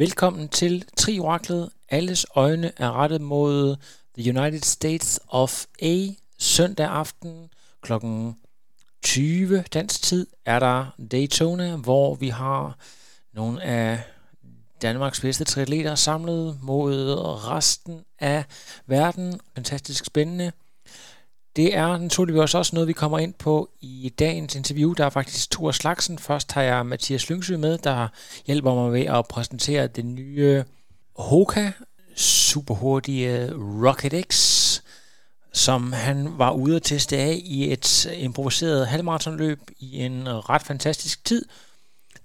Velkommen til Trioraklet. Alles øjne er rettet mod The United States of A. Søndag aften kl. 20 dansk tid er der Daytona, hvor vi har nogle af Danmarks bedste triatleter samlet mod resten af verden. Fantastisk spændende. Det er naturligvis også noget, vi kommer ind på i dagens interview. Der er faktisk Thor Slagsen. Først har jeg Mathias Lyngsø med, der hjælper mig med at præsentere den nye Hoka superhurtige Rocket X, som han var ude at teste af i et improviseret halvmaratonløb i en ret fantastisk tid –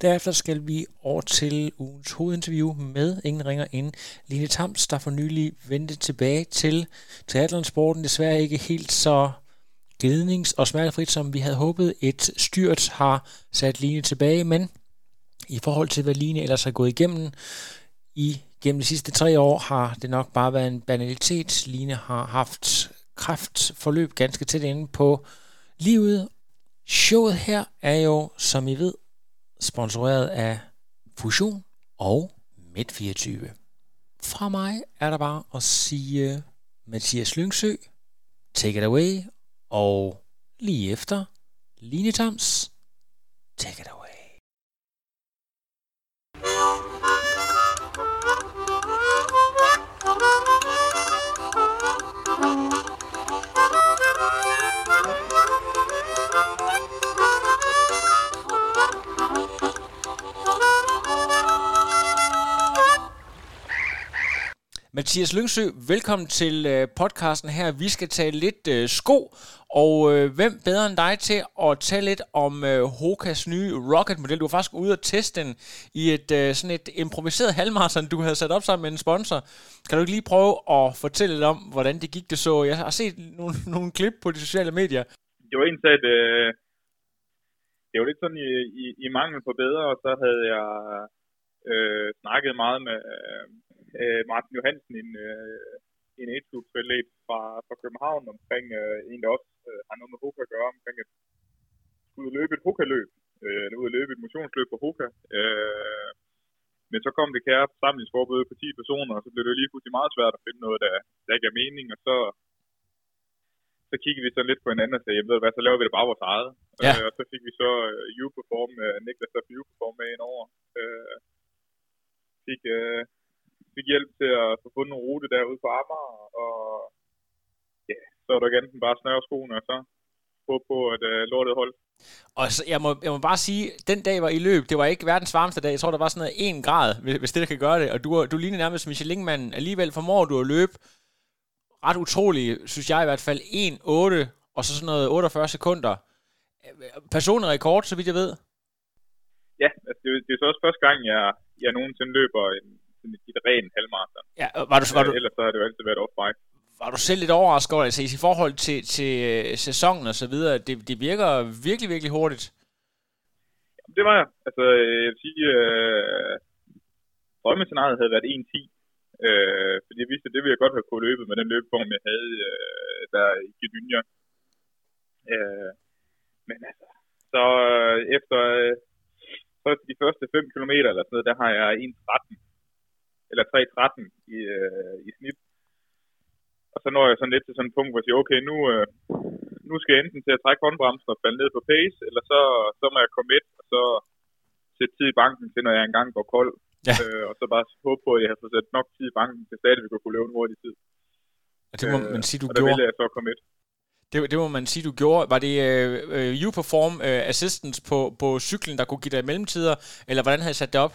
Derefter skal vi over til ugens hovedinterview med ingen ringer ind. Line Tams, der for nylig vendte tilbage til triathlonsporten. Desværre ikke helt så glidnings- og smertefrit, som vi havde håbet. Et styrt har sat Line tilbage, men i forhold til, hvad Line ellers har gået igennem i gennem de sidste tre år, har det nok bare været en banalitet. Line har haft kraftforløb ganske tæt inde på livet. Showet her er jo, som I ved, sponsoreret af Fusion og Midt24. Fra mig er der bare at sige øh, Mathias Lyngsø, take it away, og lige efter Line Toms, take it away. Mathias Lyngsø, velkommen til øh, podcasten her. Vi skal tale lidt øh, sko, og øh, hvem bedre end dig til at tale lidt om øh, Hokas nye rocket-model? Du var faktisk ude og teste den i et øh, sådan et improviseret halvmarathon, du havde sat op sammen med en sponsor. Kan du ikke lige prøve at fortælle lidt om, hvordan det gik det så? Jeg har set nogle, nogle klip på de sociale medier. Det var egentlig at øh, det var lidt sådan i, i, i mangel på bedre, og så havde jeg øh, snakket meget med, øh, Martin Johansen, en, øh, en age fra, fra København, omkring øh, en, der også øh, har noget med Hoka at gøre, omkring at skulle løbe et Hoka-løb, øh, ud at løbe et motionsløb på Hoka. Øh, men så kom det kære forsamlingsforbud på 10 personer, og så blev det lige pludselig meget svært at finde noget, der, der gav mening, og så, så kiggede vi så lidt på hinanden og sagde, ved hvad, så laver vi det bare vores eget. Ja. Øh, og så fik vi så uh, U-Perform, uh, Niklas der U-Perform med ind over. Uh, fik, uh, fik hjælp til at få fundet en rute derude på Amager, og ja, så var der igen bare snøre skoene, og så håbe på, at uh, lortet holdt. Og så, jeg, må, jeg må bare sige, den dag var i løb, det var ikke verdens varmeste dag, jeg tror, der var sådan noget 1 grad, hvis det der kan gøre det, og du, du ligner nærmest Michelin-manden, alligevel formår du at løbe ret utroligt, synes jeg i hvert fald, 1-8, og så sådan noget 48 sekunder. Personlig rekord, så vidt jeg ved. Ja, altså det, det er så også første gang, jeg, jeg nogensinde løber en, sådan et ren halvmarathon. Ja, var du, var du, ellers så har det jo altid været off-bike. Var du selv lidt overrasket over, altså i forhold til, til øh, sæsonen og så videre, det, det virker virkelig, virkelig hurtigt? Jamen, det var jeg. Altså, jeg vil sige, øh, drømmescenariet havde været 1-10. Øh, fordi jeg vidste, at det ville jeg godt have kunne løbe med den løbeform, jeg havde øh, der i Gdynia. Øh, men altså, så øh, efter øh, så de første 5 km eller sådan noget, der har jeg 1.13 eller 3.13 i, øh, i snit. Og så når jeg sådan lidt til sådan et punkt, hvor jeg siger, okay, nu, øh, nu skal jeg enten til at trække håndbremsen og falde ned på pace, eller så, så må jeg komme et, og så sætte tid i banken til, når jeg engang går kold. Ja. Øh, og så bare håbe på, at jeg har fået sat nok tid i banken, til stadigvæk at kunne løbe en hurtig tid. Og det må øh, man sige, du og gjorde. Og der jeg så komme et. Det, det må man sige, du gjorde. Var det uh, uh, U-Perform uh, Assistance på, på cyklen, der kunne give dig mellemtider, eller hvordan havde I sat det op?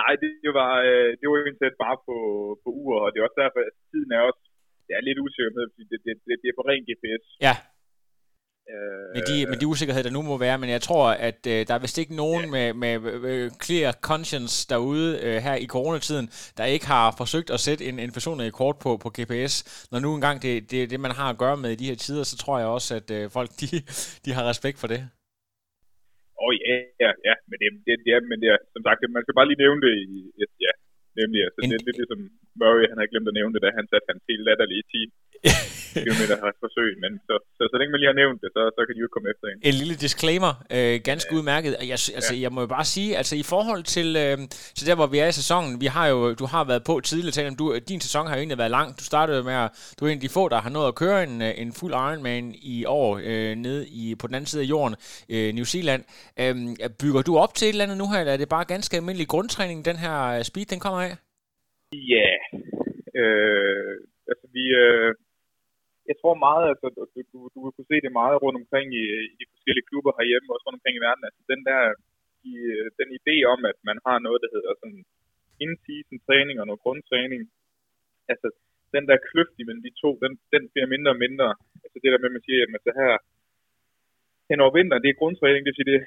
Nej, det, det var, øh, det var egentlig bare på, på uger, og det er også derfor, at tiden er også det er lidt usikker med, fordi det, det, det, det er på ren GPS. Ja. Øh, med de, med de usikkerheder, der nu må være, men jeg tror, at øh, der er vist ikke nogen ja. med, med øh, clear conscience derude øh, her i coronatiden, der ikke har forsøgt at sætte en, en person i kort på, på GPS. Når nu engang det, det er det, man har at gøre med i de her tider, så tror jeg også, at øh, folk de, de har respekt for det. Oh, ja, ja, ja, men det, det, det, men det som sagt, man skal bare lige nævne det i, ja, nemlig, altså, en, det er lidt ligesom Murray, han har glemt at nævne det, da han satte hans helt latterlige 10 kilometer har forsøg, men så, så, så længe man lige har nævnt det, så, så kan de jo komme efter en. En lille disclaimer, øh, ganske ja. udmærket. Jeg, altså, ja. jeg må jo bare sige, altså i forhold til, øh, til der, hvor vi er i sæsonen, vi har jo, du har været på tidligere, talt du, din sæson har jo egentlig været lang. Du startede med at, du er en af de få, der har nået at køre en, øh, en fuld Ironman i år, øh, nede i, på den anden side af jorden, øh, New Zealand. Øh, bygger du op til et eller andet nu her, eller er det bare ganske almindelig grundtræning, den her øh, speed, den kommer af? Ja, yeah. øh, altså vi, øh, jeg tror meget, altså, du, du, du vil kunne se det meget rundt omkring i, i de forskellige klubber herhjemme, også rundt omkring i verden. Altså den der, i, øh, den idé om, at man har noget, der hedder sådan in-season træning og noget grundtræning. Altså den der kløft imellem de to, den, den bliver mindre og mindre. Altså det der med, at man siger, at man så altså, her hen over vinteren, det er grundtræning, det vil sige, det,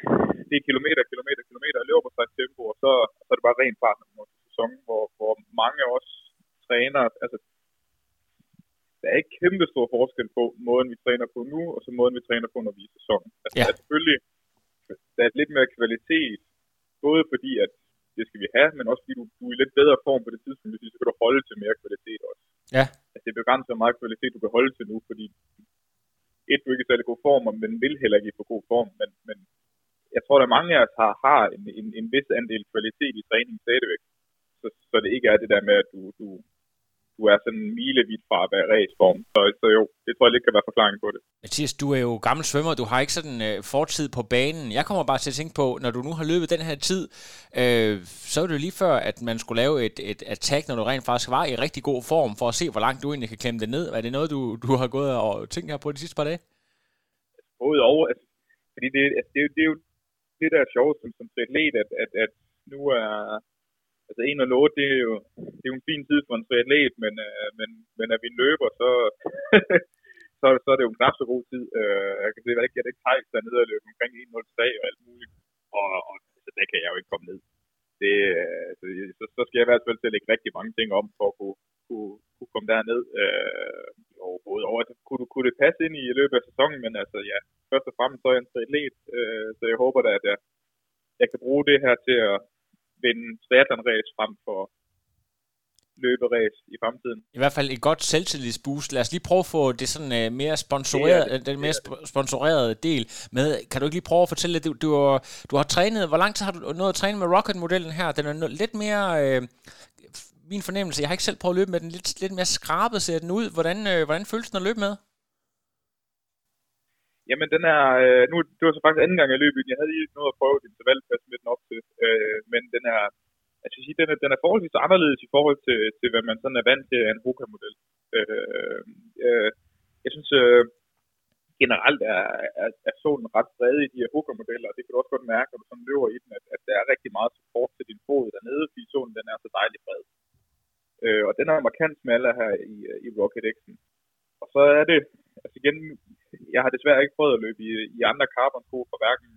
det er kilometer, kilometer, kilometer, og løber på sig tempo, og så, så er det bare ren fart når sæson, hvor, hvor mange også træner, altså der er ikke kæmpe stor forskel på måden, vi træner på nu, og så måden, vi træner på, når vi er i sæson. Altså, ja. der er selvfølgelig der er lidt mere kvalitet, både fordi, at det skal vi have, men også fordi du, du er i lidt bedre form på det tidspunkt, hvis så kan du holde til mere kvalitet også. Ja. Altså, det er begrænset hvor meget kvalitet, du kan holde til nu, fordi et, du ikke er i særlig god form, men vil heller ikke få god form, men, men jeg tror, at mange af os har, har en, en, en vis andel kvalitet i træningen stadigvæk. Så, så det ikke er det der med, at du, du, du er sådan milevidt fra at være raceform. Så, så jo, det tror jeg lidt kan være forklaring på det. Mathias, du er jo gammel svømmer, du har ikke sådan øh, fortid på banen. Jeg kommer bare til at tænke på, når du nu har løbet den her tid, øh, så er det jo lige før, at man skulle lave et, et attack, når du rent faktisk var i rigtig god form, for at se, hvor langt du egentlig kan klemme det ned. Er det noget, du, du har gået og tænkt her på de sidste par dage? Både over, altså, fordi det, altså, det, det, er jo det, der er sjovt som, som atlet, at, at, at nu er altså 1 og 8, det er jo, det er jo en fin tid for en triatlet, men, øh, men, men er vi løber, så, så, så er det jo en knap så god tid. Øh, jeg kan se, at jeg ikke Thijs dernede og løber omkring 1.03 og alt muligt, og, og så der kan jeg jo ikke komme ned. Det, altså, så, så skal jeg i hvert fald til at lægge rigtig mange ting om, for at kunne, kunne, kunne komme derned øh, overhovedet. Og, altså, kunne, kunne det passe ind i løbet af sæsonen, men altså ja, først og fremmest så er jeg en triatlet, øh, så jeg håber da, at jeg, jeg kan bruge det her til at, vinde triathlon-race frem for løberæs i fremtiden. I hvert fald et godt selvtillidsboost. Lad os lige prøve at få det sådan uh, mere sponsoreret, det det. den mere sp- sponsorerede del med. Kan du ikke lige prøve at fortælle, at du, du, har, du har trænet, hvor lang tid har du nået at træne med Rocket-modellen her? Den er lidt mere, uh, min fornemmelse, jeg har ikke selv prøvet at løbe med den, lidt, lidt mere skrabet ser den ud. Hvordan, uh, hvordan føles den at løbe med? Jamen, den er, øh, nu, det var så faktisk anden gang, jeg løb i den. Jeg havde lige noget at prøve et intervalpas med den op til. Øh, men den er, altså, sige, den er, den er forholdsvis anderledes i forhold til, til hvad man sådan er vant til af en Hoka-model. Øh, øh, jeg synes, øh, generelt er, er, er solen ret bred i de her Hoka-modeller, og det kan du også godt mærke, når du sådan løber i den, at, at der er rigtig meget support til din fod dernede, fordi solen den er så dejligt bred. Øh, og den er markant smalere her i, øh, i Rocket X'en. Og så er det, altså igen, jeg har desværre ikke prøvet at løbe i, i andre carbon-sko for hverken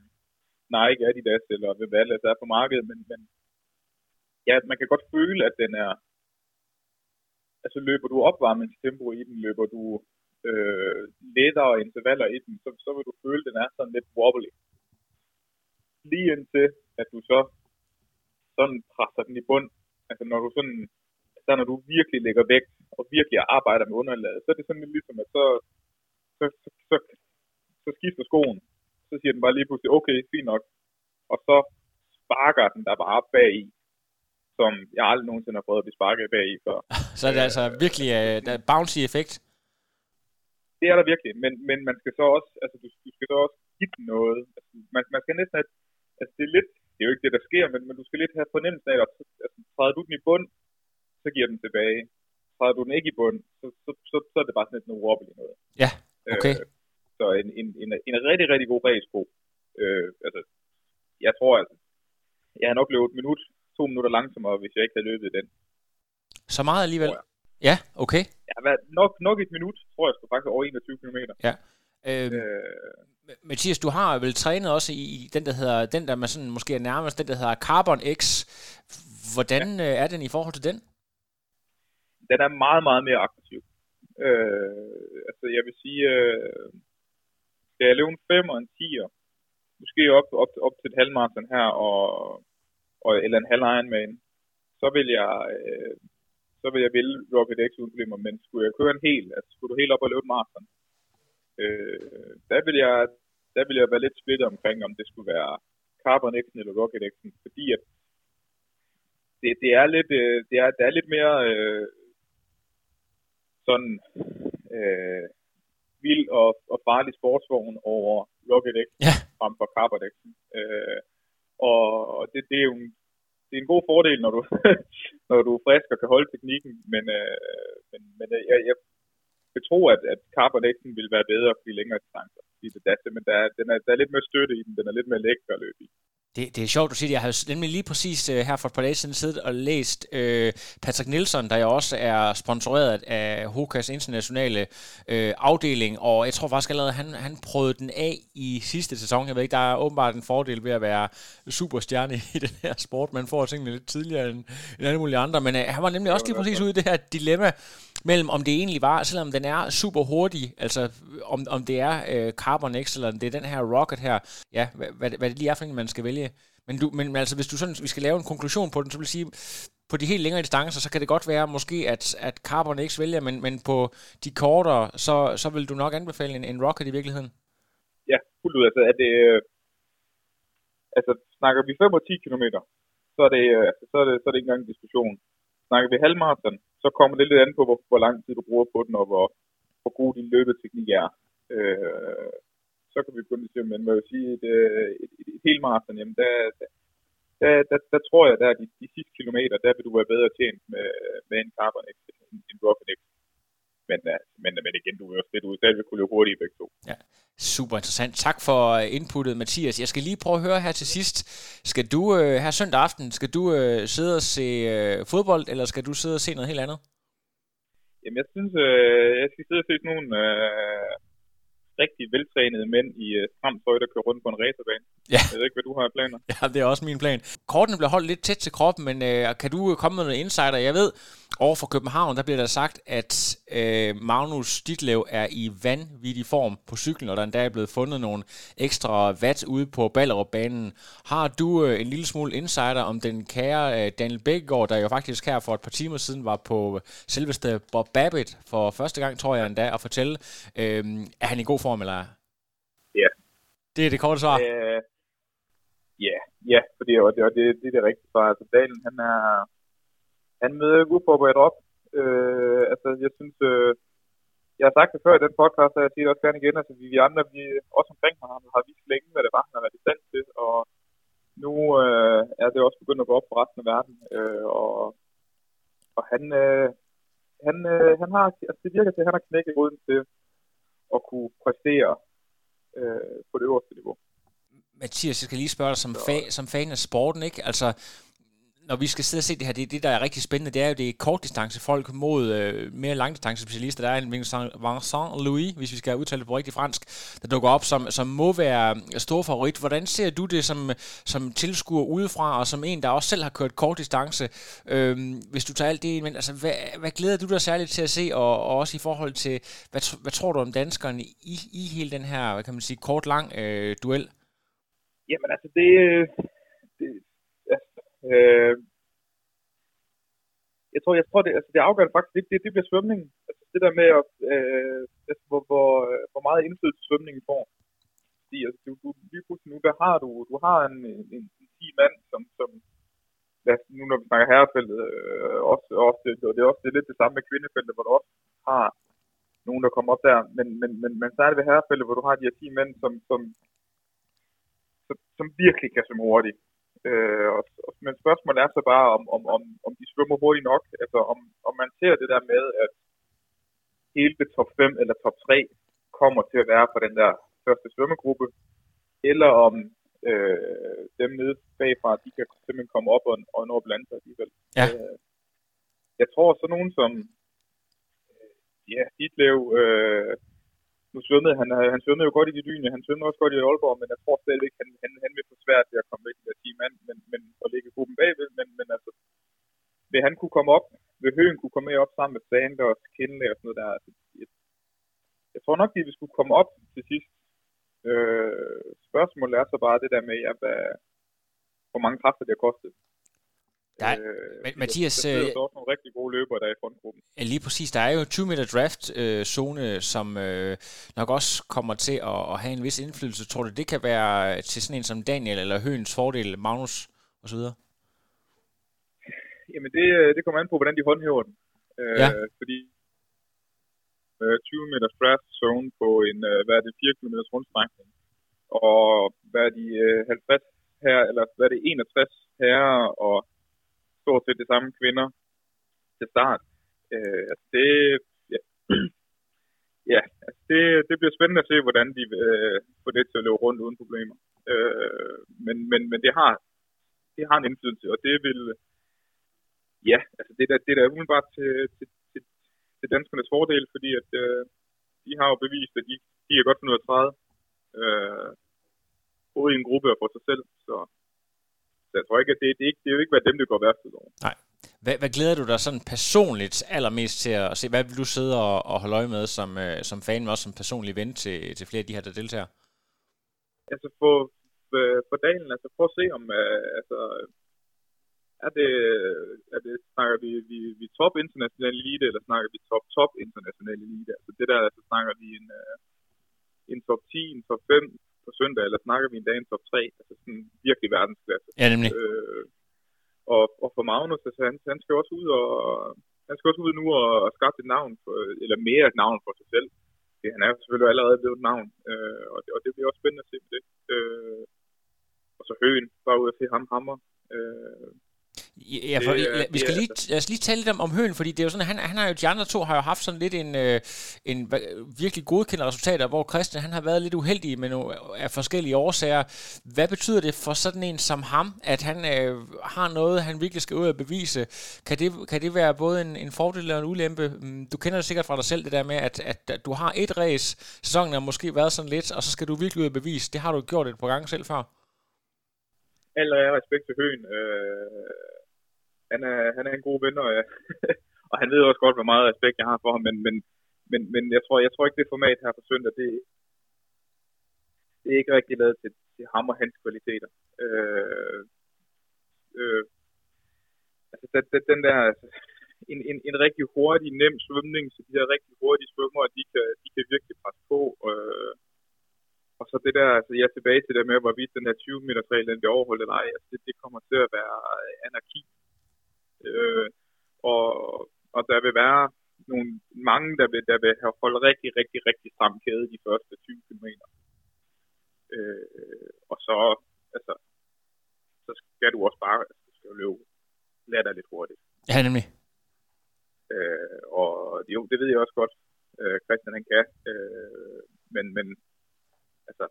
Nike, Adidas eller hvad det ellers er på markedet, men, men ja, man kan godt føle, at den er, altså løber du opvarmningstempo i den, løber du øh, lettere intervaller i den, så, så vil du føle, at den er sådan lidt wobbly. Lige indtil, at du så sådan presser den i bund, altså når du sådan, så når du virkelig lægger vægt, og virkelig arbejder med underlaget, så er det sådan lidt ligesom, at så, så, så, så, så skifter skoen. Så siger den bare lige pludselig, okay, fint nok. Og så sparker den der bare bag i, som jeg aldrig nogensinde har prøvet at blive sparket bag i før. så er det altså virkelig uh, der er bouncy effekt? Det er der virkelig, men, men man skal så også, altså du, du skal så også give den noget. Altså, man, man skal næsten have, altså det er lidt, det er jo ikke det, der sker, men, men du skal lidt have fornemmelsen af, at altså, træder du den i bund, så giver den tilbage. Træder du den ikke i bund, så, så, så, så er det bare sådan lidt noget noget. Ja, okay. Øh, så en, en, en, en rigtig, rigtig god racesko. Øh, altså, jeg tror, altså, jeg har nok løbet et minut, to minutter langsommere, hvis jeg ikke havde løbet den. Så meget alligevel? Ja, okay. Ja, nok, nok et minut, tror jeg, skulle faktisk over 21 km. Ja. Øh, øh, Mathias, du har vel trænet også i, i den, der hedder, den der man sådan måske er nærmest, den der hedder Carbon X. Hvordan ja. Øh, er den i forhold til den? Den er meget, meget mere aggressiv. Øh, altså jeg vil sige, øh, skal jeg løbe en 5 og en 10'er, måske op, op, op til et halvmarathon her, og, og, eller en halv Ironman, så vil jeg, øh, så vil jeg vælge Rocket X uden problemer, men skulle jeg køre en hel, altså skulle du helt op og løbe et marathon, øh, der vil jeg der vil jeg være lidt splittet omkring, om det skulle være Carbon X eller Rocket X, fordi at det, det er lidt, øh, det er, det er lidt mere øh, sådan øh, vild og, og farlig sportsvogn over Rocket X ja. frem for Carbon X. Øh, og det, det er jo en, det er en god fordel, når du, når du er frisk og kan holde teknikken, men, øh, men, men jeg, jeg vil tro, at, at Carbon X'en vil være bedre for de længere distancer. Det, der, men der, den er, der er lidt mere støtte i den, den er lidt mere lækker at løbe i. Det, det er sjovt, du siger det. Jeg har nemlig lige præcis uh, her for et par dage siden siddet og læst uh, Patrick Nielsen, der jo også er sponsoreret af Hokas internationale uh, afdeling, og jeg tror faktisk allerede, han, han prøvede den af i sidste sæson. Jeg ved ikke, der er åbenbart en fordel ved at være superstjerne i den her sport. Man får tingene lidt tidligere end, end alle mulige andre, men uh, han var nemlig også lige præcis ude i det her dilemma mellem, om det egentlig var, selvom den er super hurtig, altså om, om det er øh, Carbon X, eller det er den her Rocket her, ja, hvad, hvad, hvad det lige er for en, man skal vælge. Men, du, men altså, hvis du sådan, vi skal lave en konklusion på den, så vil jeg sige, på de helt længere distancer, så kan det godt være måske, at, at Carbon X vælger, men, men på de kortere, så, så vil du nok anbefale en, en Rocket i virkeligheden? Ja, fuldt ud. Altså, er det, øh, altså snakker vi 5 og 10 km, så er det, øh, altså, så er det, så er det ikke engang en diskussion. Snakker vi halvmarathon, så kommer det lidt an på, hvor, hvor lang tid du bruger på den, og hvor, hvor god din løbeteknik er. Øh, så kan vi begynde at se, men man vil sige, et, et, et, et helt maraton, jamen der, der, der, der, tror jeg, der de, de sidste kilometer, der vil du være bedre tjent med, med en Carbon end en Rocket Men, øh, men, men igen, du er jo spille ud, selv vil kunne løbe hurtigt begge to. Ja, super interessant. Tak for inputtet, Mathias. Jeg skal lige prøve at høre her til sidst. Skal du øh, her søndag aften, skal du øh, sidde og se øh, fodbold, eller skal du sidde og se noget helt andet? Jamen, jeg synes, øh, jeg skal sidde og se nogle øh, rigtig veltrænede mænd i uh, stramt tøj, der kører rundt på en racerbane. Ja. Jeg ved ikke, hvad du har planer. Ja, det er også min plan. Kortene bliver holdt lidt tæt til kroppen, men uh, kan du komme med noget insider? Jeg ved, over for København, der bliver der sagt, at øh, Magnus Ditlev er i vanvittig form på cyklen, og der endda er blevet fundet nogle ekstra watt ude på Ballerup-banen. Har du øh, en lille smule insider om den kære øh, Daniel Bækkegaard, der jo faktisk her for et par timer siden var på selveste Bob Babbitt for første gang, tror jeg endda, at fortælle, øh, er han i god form, eller? Ja. Det er det korte svar. Øh, ja, ja, fordi det, det, det, det er det rigtige svar. Altså, Daniel, han er han møder uforberedt op. Øh, altså, jeg synes, øh, jeg har sagt det før i den podcast, og jeg siger det også gerne igen, altså vi, vi andre, vi også omkring ham, har vist længe, hvad det var, han har været i stand til, og nu øh, er det også begyndt at gå op for resten af verden, øh, og, og han, øh, han, øh, han har, altså det virker til, at han har knækket ruden til at kunne præstere øh, på det øverste niveau. Mathias, jeg skal lige spørge dig som, fa- som fan af sporten, ikke? Altså, når vi skal sidde og se det her, det, det der er rigtig spændende, det er jo det kortdistance folk mod øh, mere langdistance specialister. Der er en Vincent Louis, hvis vi skal udtale det på rigtig fransk, der dukker op, som, som må være øh, stor favorit. Hvordan ser du det som, som tilskuer udefra, og som en, der også selv har kørt kortdistance? Øh, hvis du tager alt det ind, altså, hvad, hvad glæder du dig særligt til at se, og, og også i forhold til, hvad, hvad tror du om danskerne i, i hele den her, hvad kan man sige, kort-lang øh, duel? Jamen altså, det, det, Øh, jeg tror, jeg tror det, altså det afgørende faktisk, det, det, det bliver svømningen. Altså det der med, at, øh, altså, hvor, hvor, hvor meget indflydelse svømningen får. Fordi altså, du, du, lige pludselig nu, der har du, du har en, en, en, en 10 mand, som, som lad nu når vi snakker herrefeltet, øh, også, også, og det er også det er lidt det samme med kvindefeltet, hvor du også har nogen, der kommer op der. Men, men, men, men så er det ved herrefeltet, hvor du har de her 10 mænd, som, som, som, som virkelig kan svømme hurtigt. Øh, og, men spørgsmålet er så bare, om, om, om, om de svømmer hurtigt nok. Altså om, om man ser det der med, at hele top 5 eller top 3 kommer til at være på den der første svømmegruppe, eller om øh, dem nede bagfra, de kan simpelthen komme op og, og nå at blande sig alligevel. Ja. Øh, jeg tror så nogen som ja, Ditlev, øh, nu svømmede han, øh, han svømmede jo godt i de dyne, han svømmede også godt i Aalborg, men jeg tror stadigvæk, han, han, han vil få svært ved at komme væk til 10 mand, men, men at ligge gruppen bagved, men, men altså, vil han kunne komme op, vil Høen kunne komme med op sammen med Sanders, Kindle og sådan noget der, altså, jeg, jeg tror nok, de vil skulle komme op til sidst. Øh, spørgsmålet er så bare det der med, ja, hvad, hvor mange kræfter det har kostet. Ja, øh, Mathias... Der, der er også nogle rigtig gode løbere, der er i frontgruppen. Ja, lige præcis. Der er jo 20 meter draft-zone, øh, som øh, nok også kommer til at, at have en vis indflydelse. Tror du, det kan være til sådan en som Daniel eller Høens fordel, Magnus osv.? Jamen, det, øh, det kommer an på, hvordan de håndhæver den. Øh, ja. Fordi øh, 20 meter draft zone på en, øh, hvad er det, 4 km rundstrækning, og hvad er de, øh, 50 her, eller hvad er det, 61 her, og stort set de samme kvinder til start. Øh, altså det, ja, ja altså det, det bliver spændende at se, hvordan de øh, får det til at løbe rundt uden problemer. Øh, men, men, men det har det har en indflydelse, og det vil, ja, altså det der, det der er umiddelbart til, til, til, til danskernes fordel, fordi at øh, de har jo bevist, at de, de er godt finde ud af 30, øh, både i en gruppe og for sig selv, så så jeg tror ikke, at det, det, ikke, det er jo ikke været dem, det går værst ud over. Nej. Hvad, hvad glæder du dig sådan personligt allermest til at se? Hvad vil du sidde og, og holde øje med som, øh, som fan, men også som personlig ven til, til flere af de her, der deltager? Altså for, for, for dagen, altså prøv at se om, øh, altså, er det, er det, snakker vi, vi, vi top international elite, eller snakker vi top top international elite? Altså det der, altså snakker vi en, øh, en top 10, en top 5, på søndag, eller snakker vi en dag en top 3, altså sådan virkelig verdensklasse. Ja, nemlig. Øh, og, og for Magnus, altså han, han skal også ud og han skal også ud nu og, og skaffe et navn, for, eller mere et navn for sig selv. Det, han er selvfølgelig allerede blevet et navn, øh, og, det, og det bliver også spændende at se det. Øh, og så Høen, bare ud at se ham hammer. Øh, Ja, for, det, vi skal lige, lad os lige tale lidt om, om Høen, fordi det er jo sådan, han, han har jo, de andre to har jo haft sådan lidt en, øh, en virkelig godkendte resultater, hvor Christian han har været lidt uheldig med nogle, af forskellige årsager. Hvad betyder det for sådan en som ham, at han øh, har noget, han virkelig skal ud og bevise? Kan det, kan det være både en, en fordel og en ulempe? Mm, du kender det sikkert fra dig selv, det der med, at, at, at du har et race, sæsonen har måske været sådan lidt, og så skal du virkelig ud og bevise. Det har du gjort et par gange selv før. Aller respekt til Høen. Øh han er, han er en god ven, og, og han ved også godt, hvor meget respekt jeg har for ham, men, men, men, men jeg, tror, jeg tror ikke, det format her på søndag, det, det er ikke rigtig lavet til, til ham og hans kvaliteter. Øh, øh, altså, den, den der, altså, en, en, en rigtig hurtig, nem svømning, så de her rigtig hurtige svømmer, de kan, de kan virkelig presse på. Øh, og så det der, altså jeg er tilbage til det med, hvorvidt den her 20 meters regel, den bliver overholdt eller ej, altså det, det kommer til at være anarki Øh, og, og der vil være nogle, mange, der vil, der vil have holdt rigtig, rigtig, rigtig stram kæde de første 20 km. Øh, og så, altså, så skal du også bare, altså, skal løbe lidt hurtigt. Ja, nemlig. Øh, og jo, det ved jeg også godt, øh, Christian han kan. Øh, men, men altså,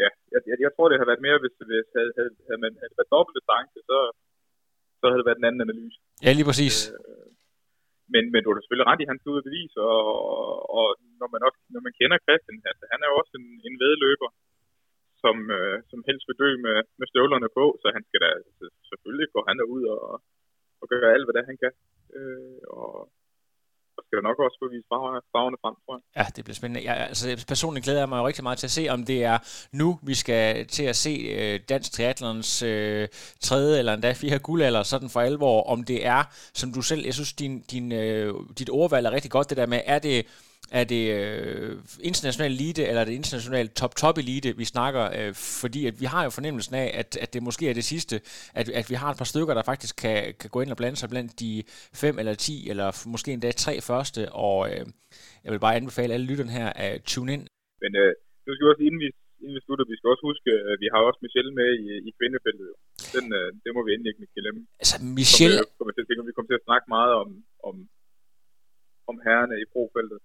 ja, jeg, jeg, jeg tror, det har været mere, hvis, hvis havde, havde, havde man havde været dobbelt distance, så, så havde det været en anden analyse. Ja, lige præcis. Øh, men, men du har selvfølgelig ret i, han skal ud og bevise, og, og når, man også, når man kender Christian, altså, han er jo også en, en vedløber, som, øh, som helst vil dø med, med støvlerne på, så han skal da selvfølgelig gå han ud og, og gøre alt, hvad det han kan. Øh, og, skal nok også få vist farverne frem, tror jeg. Ja, det bliver spændende. Jeg, altså, personligt glæder jeg mig jo rigtig meget til at se, om det er nu, vi skal til at se øh, dansk triathlons øh, tredje eller endda fire guldalder, sådan for alvor, om det er, som du selv, jeg synes, din, din, øh, dit ordvalg er rigtig godt, det der med, er det er det øh, international elite, eller er det international top-top elite, vi snakker? Øh, fordi at vi har jo fornemmelsen af, at, at det måske er det sidste, at, at vi har et par stykker, der faktisk kan, kan gå ind og blande sig blandt de fem eller ti, eller måske endda tre første, og øh, jeg vil bare anbefale alle lytterne her at tune ind. Men øh, nu skal vi også, inden vi, inden vi slutter, vi skal også huske, at vi har også Michelle med i, i kvindefeltet. Den, øh, det må vi endelig ikke glemme. Altså Michelle... vi, kommer til, vi kommer til at snakke meget om, om om herrene i profeltet.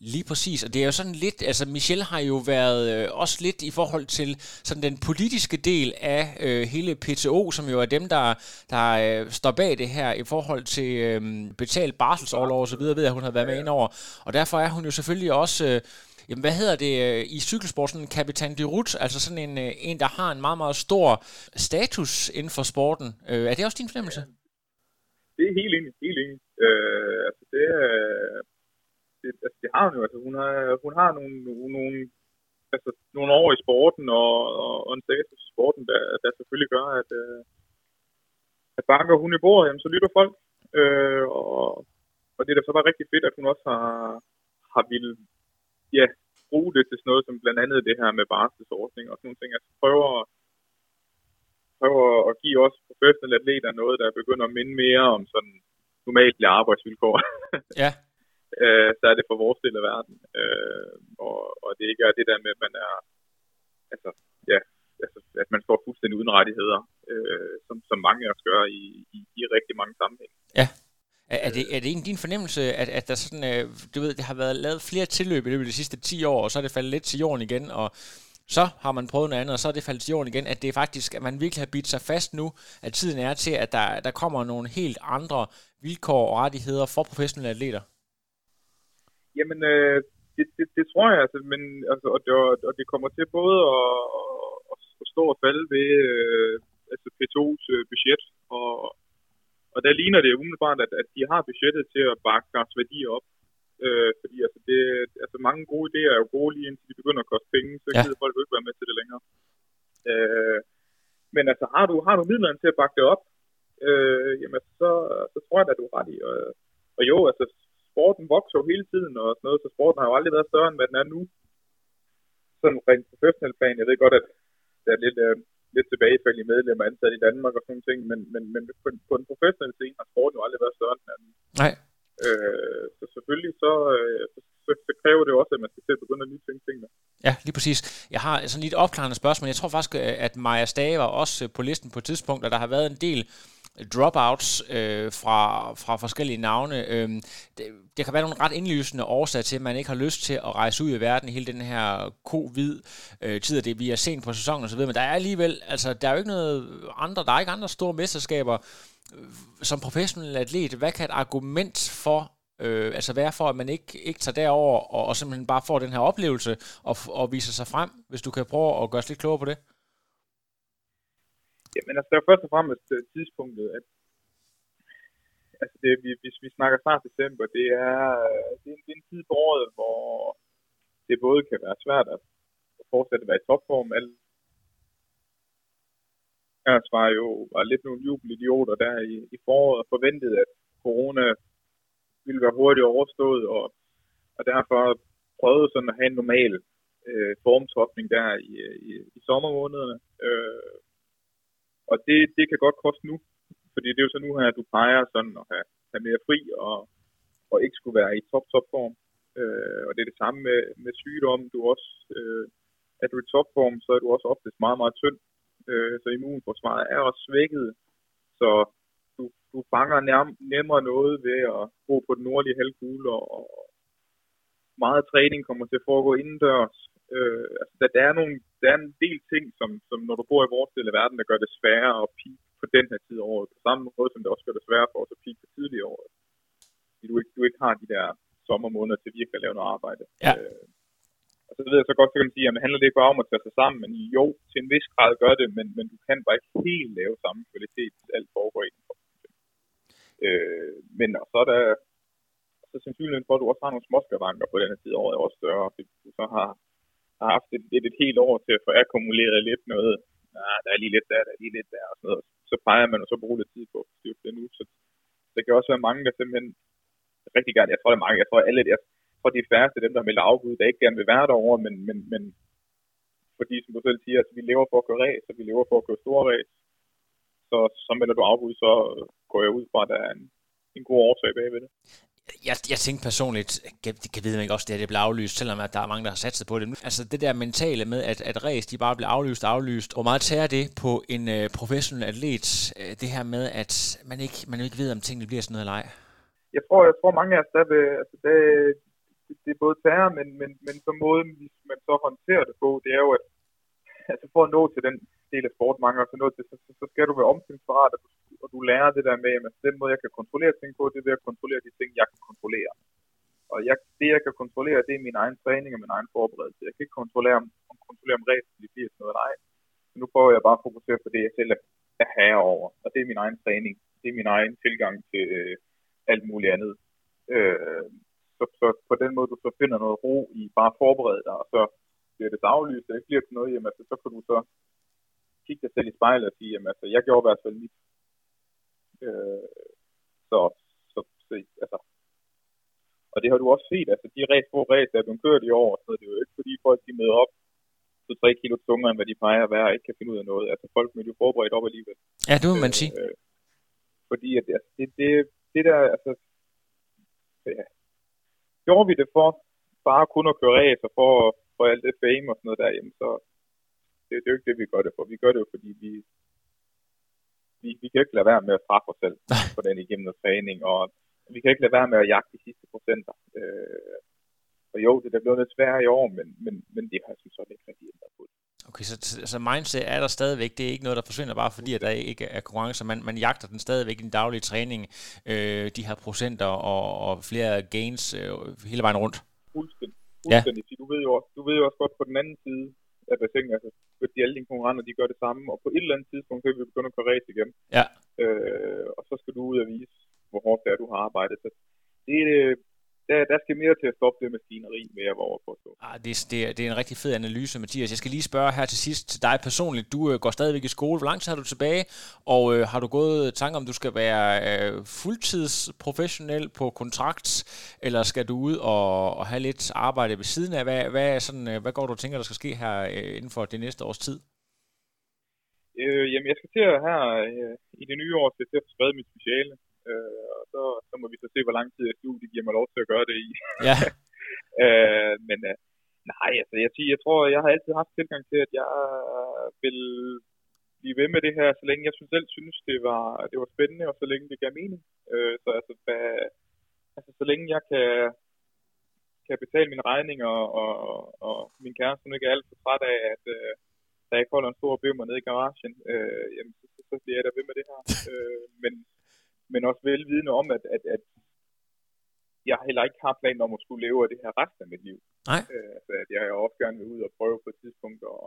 Lige præcis, og det er jo sådan lidt, altså Michel har jo været øh, også lidt i forhold til sådan den politiske del af øh, hele PTO, som jo er dem, der, der øh, står bag det her i forhold til øh, betalt barselsårlov og så videre, ved at hun har været med ind over. Og derfor er hun jo selvfølgelig også... Øh, jamen hvad hedder det øh, i cykelsport, sådan en kapitan de Rut, altså sådan en, øh, en, der har en meget, meget stor status inden for sporten. Øh, er det også din fornemmelse? Det er helt enig, helt enig. Øh, altså det, øh, det, altså det har hun jo, altså hun har, hun har nogle, nogle, altså nogle år i sporten og, og, og en status i sporten, der, der selvfølgelig gør, at, øh, at banker hun i bordet, jamen, så lytter folk. Øh, og, og det er da så bare rigtig fedt, at hun også har, har ville ja, bruge det til sådan noget som blandt andet det her med barselsordning og sådan nogle ting. Altså prøver, prøver at give os professionelle atleter noget, der begynder at minde mere om sådan normale arbejdsvilkår. Ja. øh, så er det for vores del af verden. Øh, og, og det ikke er det der med, at man er, altså, ja, altså, at man står fuldstændig uden rettigheder, øh, som, som mange af os gør i, i, i rigtig mange sammenhænge. Ja. Er, er, det, er det egentlig din fornemmelse, at, at der sådan, øh, du ved, det har været lavet flere tilløb i løbet af de sidste 10 år, og så er det faldet lidt til jorden igen, og så har man prøvet noget andet, og så er det faldet til jorden igen, at det er faktisk, at man virkelig har bidt sig fast nu, at tiden er til, at der, der kommer nogle helt andre vilkår og rettigheder for professionelle atleter? Jamen, øh, det, det, det tror jeg, altså, men, altså, og, det, og det kommer til både at, at, at stå og falde ved øh, altså P2's øh, budget, og, og der ligner det umiddelbart, at, at de har budgettet til at bakke deres værdier op. Øh, fordi altså, det, altså mange gode idéer er jo gode lige indtil de begynder at koste penge, så Ja. gider folk jo ikke være med til det længere. Øh, men altså, har du, har du midlerne til at bakke det op, øh, jamen så, så tror jeg, at du er ret i. Og, og jo, altså sporten vokser jo hele tiden og sådan noget, så sporten har jo aldrig været større, end hvad den er nu. Sådan rent professionelt plan. Jeg ved godt, at der er lidt, øh, lidt tilbagefald i medlemmer ansat i Danmark og sådan nogle ting, men, men, men på, på den professionelle scene har sporten jo aldrig været større, end den er nu. Nej. Øh, så selvfølgelig så, øh, så, så, kræver det jo også, at man skal til at begynde at nytænke tingene. Ja, lige præcis. Jeg har sådan lidt opklarende spørgsmål. Jeg tror faktisk, øh, at Maja Stage var også øh, på listen på et tidspunkt, og der har været en del dropouts øh, fra, fra forskellige navne. Øh, det, det kan være nogle ret indlysende årsager til, at man ikke har lyst til at rejse ud i verden i hele den her covid-tid, øh, og det vi er sent på sæsonen osv., men der er alligevel, altså der er jo ikke noget andre, der er ikke andre store mesterskaber, som professionel atlet, hvad kan et argument for øh, altså være for, at man ikke, ikke tager derover og, og simpelthen bare får den her oplevelse og, og viser sig frem, hvis du kan prøve at gøre os lidt klogere på det? Jamen altså, det er først og fremmest øh, tidspunktet, at altså det, vi, hvis vi snakker snart december, det er, øh, det, er en, det er en tid på året, hvor det både kan være svært at fortsætte at være i topform. Alle Ellers var jo var lidt nogle jubelidioter der i, i foråret og forventede, at corona ville være hurtigt overstået, og, og derfor prøvede sådan at have en normal øh, formtopning der i, øh, i, i sommermånederne. Øh, og det, det kan godt koste nu, fordi det er jo så nu her, at du peger sådan at have, have mere fri og, og ikke skulle være i top, top form. Øh, og det er det samme med, med sygdom. Du også, øh, er du i topform, så er du også oftest meget, meget tynd. Øh, så immunforsvaret er også svækket. Så du, du fanger nærm, nemmere noget ved at gå på den nordlige halvkugle, og, og meget træning kommer til at foregå indendørs. Øh, altså, der, der, er nogle, der er en del ting, som, som når du bor i vores del af verden, der gør det sværere at peak på den her tid af året. På samme måde, som det også gør det sværere for os at peak på tidligere år. Fordi du ikke, du ikke har de der sommermåneder til virkelig at lave noget arbejde. Ja. Øh, og så ved jeg så godt, så kan man sige, at det handler det ikke bare om at tage sig sammen, men jo, til en vis grad gør det, men, men du kan bare ikke helt lave samme kvalitet, hvis alt foregår i øh, Men og så er der så sandsynligheden for, at du også har nogle småskavanker på den her tid af året, er også større, fordi du så har, har haft et, et, et helt år til at få akkumuleret lidt noget. Ah, der er lige lidt der, der er lige lidt der, og sådan noget. Så plejer man og så bruge lidt tid på at styrke det nu. Så der kan også være mange, der simpelthen rigtig gerne, jeg tror, det er mange, jeg tror, alle, jeg tror, de færreste dem, der melder afbud, der ikke gerne vil være derovre, men, men, men fordi, som du selv siger, altså, vi lever for at køre ræs, og vi lever for at køre store ræs. Så, så melder du afbud, så går jeg ud fra, at der er en, en god årsag bagved det. Jeg, jeg tænkte personligt, kan, kan vide ikke også, det, her det bliver aflyst, selvom at der er mange, der har sat sig på det. Altså det der mentale med, at, at race, de bare bliver aflyst og aflyst. Hvor meget tager det på en øh, professionel atlet, øh, det her med, at man ikke, man ikke ved, om tingene bliver sådan noget eller ej? Jeg tror, jeg tror mange af os, der vil, altså det, det, det er både terror, men, men, men så måden, hvis man så håndterer det på, det er jo, at altså for at nå til den del af sport, mange også nå til, så, så, så skal du være omstillingsparat, og du, og du lærer det der med, at den måde, jeg kan kontrollere ting på, det er ved at kontrollere de ting, jeg kan kontrollere. Og jeg, det, jeg kan kontrollere, det er min egen træning og min egen forberedelse. Jeg kan ikke kontrollere, om, om kontrollere om ræsen de bliver sådan noget nej. Så nu prøver jeg bare at fokusere på det, jeg selv er herre over. Og det er min egen træning. Det er min egen tilgang til øh, alt muligt andet. Øh, så, så, på den måde, du så finder noget ro i bare at forberede dig, og så bliver det daglyst, og ikke bliver til noget, jamen, så, så kan du så kigge dig selv i spejlet og sige, jamen, altså, jeg gjorde i hvert fald mit. Øh, så, så, så, altså, og det har du også set, altså de ræs, få ræs, der er blevet kørt i år, så det er jo ikke fordi folk de møder op så 3 kilo tungere, end hvad de plejer at være, og ikke kan finde ud af noget. Altså folk møder jo forberedt op alligevel. Ja, det må man sige. Øh, fordi at, altså, det, det, det der, altså, ja, gjorde vi det for bare kun at køre ræs og for, for alt det fame og sådan noget der, jamen så, det, det er jo ikke det, vi gør det for. Vi gør det jo, fordi vi, vi, vi kan ikke lade være med at straffe os selv på den igennem noget træning, og vi kan ikke lade være med at jagte de sidste procenter. Øh, og jo, det er blevet lidt sværere i år, men, men, men det har jeg synes også ikke rigtig ændret på. Okay, så, så mindset er der stadigvæk. Det er ikke noget, der forsvinder bare fordi, at der ikke er konkurrence. Man, man jagter den stadigvæk i den daglige træning. Øh, de her procenter og, og flere gains øh, hele vejen rundt. Fuldstændig. Fuldstændig. Ja. Du, ved jo, du ved jo også godt på den anden side af bassinet, altså fordi alle dine konkurrenter, de gør det samme, og på et eller andet tidspunkt kan vi begynde at køre race igen. Ja. Øh, og så skal du ud og vise, hvor hårdt det er, du har arbejdet. Så det, der, der skal mere til at stoppe det maskineri, med at over på. Ah, det, det, det er en rigtig fed analyse, Mathias. Jeg skal lige spørge her til sidst til dig personligt. Du øh, går stadigvæk i skole. Hvor lang tid har du tilbage? Og øh, har du gået tanker om, du skal være øh, fuldtidsprofessionel på kontrakt, eller skal du ud og, og have lidt arbejde ved siden af? Hvad, hvad, er sådan, øh, hvad går du og tænker, der skal ske her øh, inden for det næste års tid? Øh, jamen, jeg skal til at her øh, i det nye år, skal til at få skrevet mit speciale. Øh, og så, så må vi så se, hvor lang tid studiet giver mig lov til at gøre det i. Ja. øh, men øh, nej, altså jeg, siger, jeg tror, jeg har altid haft tilgang til, at jeg vil blive ved med det her, så længe jeg selv synes, det var, det var spændende, og så længe det gav mening. Øh, så altså, hvad, altså, så længe jeg kan, kan betale mine regninger, og, og, og min kæreste nu ikke er alt for træt af, at øh, der ikke holder en stor bømmer nede i garagen, øh, jamen, så, så, bliver jeg der ved med det her. øh, men men også velvidende om, at, at, at jeg heller ikke har planer om at skulle leve af det her resten af mit liv. Nej. Øh, altså, at jeg også gerne vil ud og prøve på et tidspunkt at,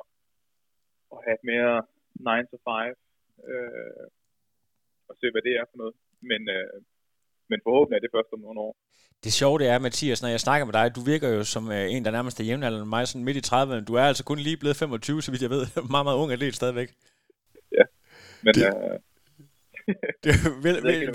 at have et mere 9 to 5 øh, og se, hvad det er for noget. Men, øh, men forhåbentlig er det først om nogle år. Det sjove det er, Mathias, når jeg snakker med dig, du virker jo som øh, en, der nærmest er jævnaldrende mig, sådan midt i 30'erne. Du er altså kun lige blevet 25, så vidt jeg ved. meget, meget ung atlet stadigvæk. Ja, men det... øh, det er vel, vel,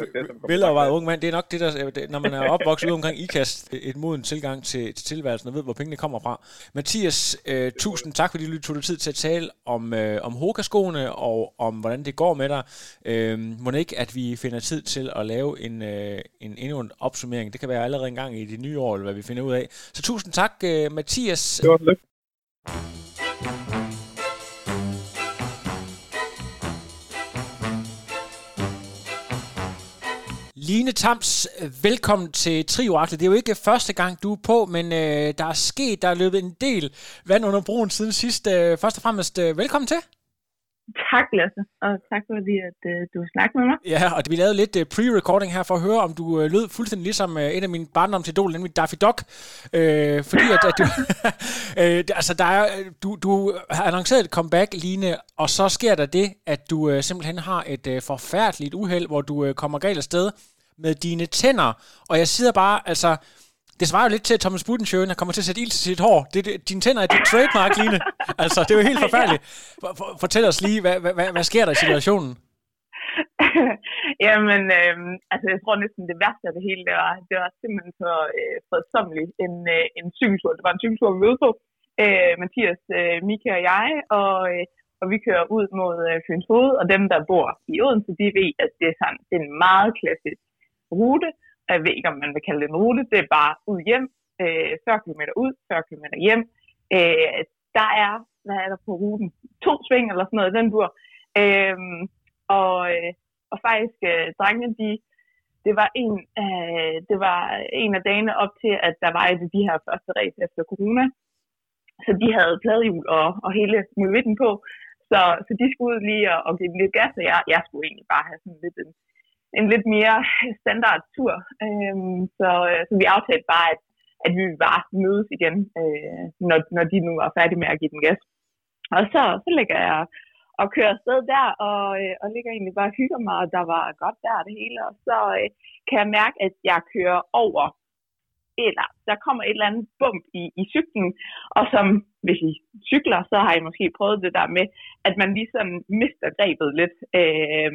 velovervejet ung mand. Det er nok det, der, det, når man er opvokset ude omkring IKAST, et moden tilgang til, til tilværelsen og ved, hvor pengene kommer fra. Mathias, øh, tusind tak, fordi du tog dig tid til at tale om, øh, om Hoka-skoene og om, hvordan det går med dig. Øh, må ikke, at vi finder tid til at lave en, øh, en endnu en opsummering. Det kan være allerede en gang i det nye år, eller hvad vi finder ud af. Så tusind tak, øh, Mathias. Det var lidt. Line Tams, velkommen til Trioraklet. Det er jo ikke første gang, du er på, men øh, der er sket, der er løbet en del vand under broen siden sidst. Øh, først og fremmest, øh, velkommen til. Tak, Lasse, og tak fordi, at øh, du har snakket med mig. Ja, og vi lavede lidt øh, pre-recording her for at høre, om du øh, lød fuldstændig ligesom øh, en af mine barndomsidoler, nemlig Daffy Duck. Øh, fordi at, at du, øh, altså, der er, du, du har annonceret et comeback, Line, og så sker der det, at du øh, simpelthen har et øh, forfærdeligt uheld, hvor du øh, kommer galt afsted med dine tænder. Og jeg sidder bare, altså, det svarer jo lidt til, at Thomas Budensjøen kommer til at sætte ild til sit hår. Det, det, dine tænder er dit trademark, Line. altså, det er jo helt forfærdeligt. For, for, fortæl os lige, hvad, hvad, hvad, sker der i situationen? Jamen, øh, altså jeg tror næsten det værste af det hele, det var, det var simpelthen så øh, fredsommeligt en, øh, en cykeltur. Det var en cykeltur, vi mødte på. Øh, Mathias, øh, Mika og jeg, og, øh, og vi kører ud mod øh, Fyns Hoved, og dem, der bor i Odense, de ved, at det er, sådan, det er en meget klassisk rute. Jeg ved ikke, om man vil kalde det en rute. Det er bare ud hjem, øh, 40 km ud, 40 km hjem. Øh, der er, hvad er der på ruten? To sving eller sådan noget, den bur. Øh, og, øh, og faktisk, øh, drengene, de, det var en, øh, det var en af dagene op til, at der var et af de her første race efter corona. Så de havde pladehjul og, og hele møvitten på. Så, så de skulle ud lige og, og give lidt gas, og jeg, jeg skulle egentlig bare have sådan lidt en, en lidt mere standard tur. Øhm, så, øh, så vi aftalte bare, at at vi bare mødes igen, øh, når, når de nu var færdige med at give den gas. Og så, så ligger jeg og kører afsted der, og, øh, og ligger egentlig bare og hygger mig, og der var godt der det hele. Og så øh, kan jeg mærke, at jeg kører over, eller der kommer et eller andet bump i, i cyklen, og som, hvis I cykler, så har I måske prøvet det der med, at man lige mister grebet lidt øh,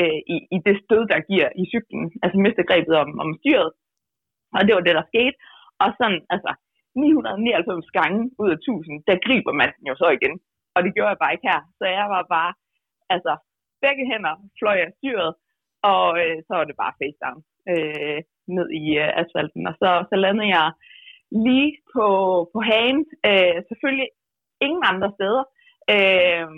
øh, i, i det stød, der giver i cyklen. Altså mister grebet om, om styret. Og det var det, der skete. Og sådan, altså, 999 gange ud af 1000, der griber man den jo så igen. Og det gjorde jeg bare ikke her. Så jeg var bare, altså, begge hænder fløj af styret, og øh, så var det bare face down øh, ned i øh, asfalten. Og så, så landede jeg lige på, på hagen. Øh, selvfølgelig ingen andre steder. Øh,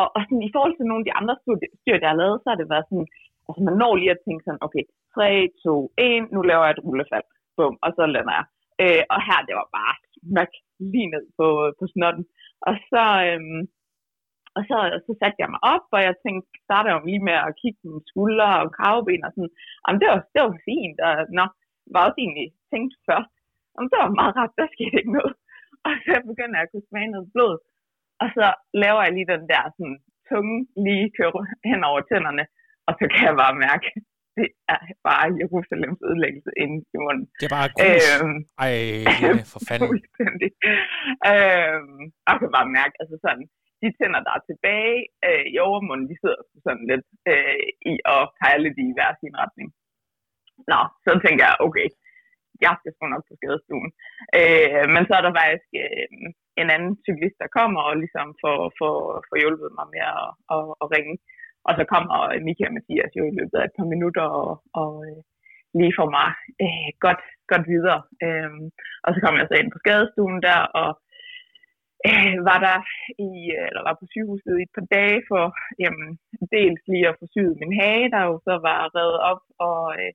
og, og sådan, i forhold til nogle af de andre styr, jeg har lavet, så har det været sådan, altså man når lige at tænke sådan, okay, 3, 2, 1, nu laver jeg et rullefald. Bum, og så lander jeg. Øh, og her, det var bare smak lige ned på, på snotten. Og så, øhm, og så, så satte jeg mig op, og jeg tænkte, startede jo lige med at kigge mine skuldre og kravben og sådan. Jamen, det var, det var fint, og nå, var også egentlig tænkt først. Jamen, det var meget rart, der skete ikke noget. Og så begynder jeg at kunne smage noget blod. Og så laver jeg lige den der sådan, tunge lige køre hen over tænderne, og så kan jeg bare mærke, det er bare Jerusalems ødelæggelse inde i munden. Det er bare grus. Øhm, Ej, for fanden. Fuldstændig. Øhm, jeg kan bare mærke, altså sådan, de tænder, der er tilbage øh, i overmunden, de sidder sådan lidt øh, i og peger lidt i hver sin retning. Nå, så tænker jeg, okay, jeg skal sgu nok på skadestuen. Øh, men så er der faktisk øh, en anden cyklist, der kommer og ligesom får, får, får hjulpet mig med at, at, at ringe. Og så kommer Mika og Mathias jo i løbet af et par minutter og, og øh, lige får mig øh, godt, godt videre. Øhm, og så kom jeg så ind på skadestuen der, og øh, var der i, eller var på sygehuset i et par dage for jamen, dels lige at få syet min hage, der jo så var reddet op, og øh,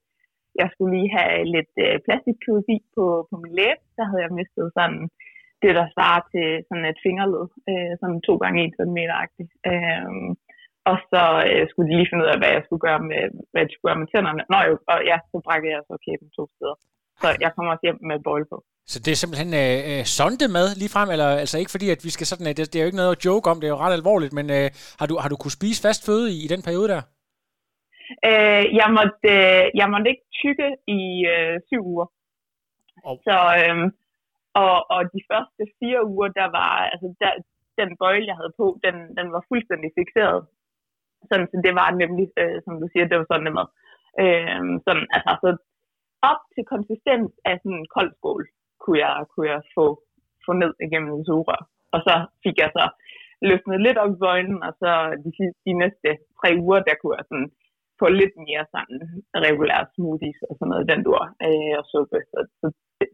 jeg skulle lige have lidt øh, plastikkirurgi på, på min læbe. Der havde jeg mistet sådan det, der svarer til sådan et fingerled, øh, sådan to gange en centimeter-agtigt. Øh, og så øh, skulle de lige finde ud af, hvad jeg skulle gøre med, hvad jeg skulle gøre med tænderne. Nå jo, og ja, så brækkede jeg så kæben to steder. Så jeg kommer også hjem med boil på. Så det er simpelthen øh, øh sonde med lige frem, eller altså ikke fordi, at vi skal sådan, det, det er jo ikke noget at joke om, det er jo ret alvorligt, men øh, har, du, har du kunne spise fast føde i, i den periode der? Øh, jeg, måtte, øh, jeg måtte ikke tykke i øh, syv uger. Oh. Så, øh, og, og de første fire uger, der var, altså der, den bøjle, jeg havde på, den, den var fuldstændig fixeret. Sådan, så det var nemlig, øh, som du siger, det var sådan noget. Øh, sådan, altså, så op til konsistens af sådan en kold skål, kunne jeg, kunne jeg få, få ned igennem en sugerør. Og så fik jeg så løsnet lidt op i bøjlen, og så de, de næste tre uger, der kunne jeg sådan få lidt mere sådan regulære smoothies og sådan noget, den dur, øh, og suppe. Så, så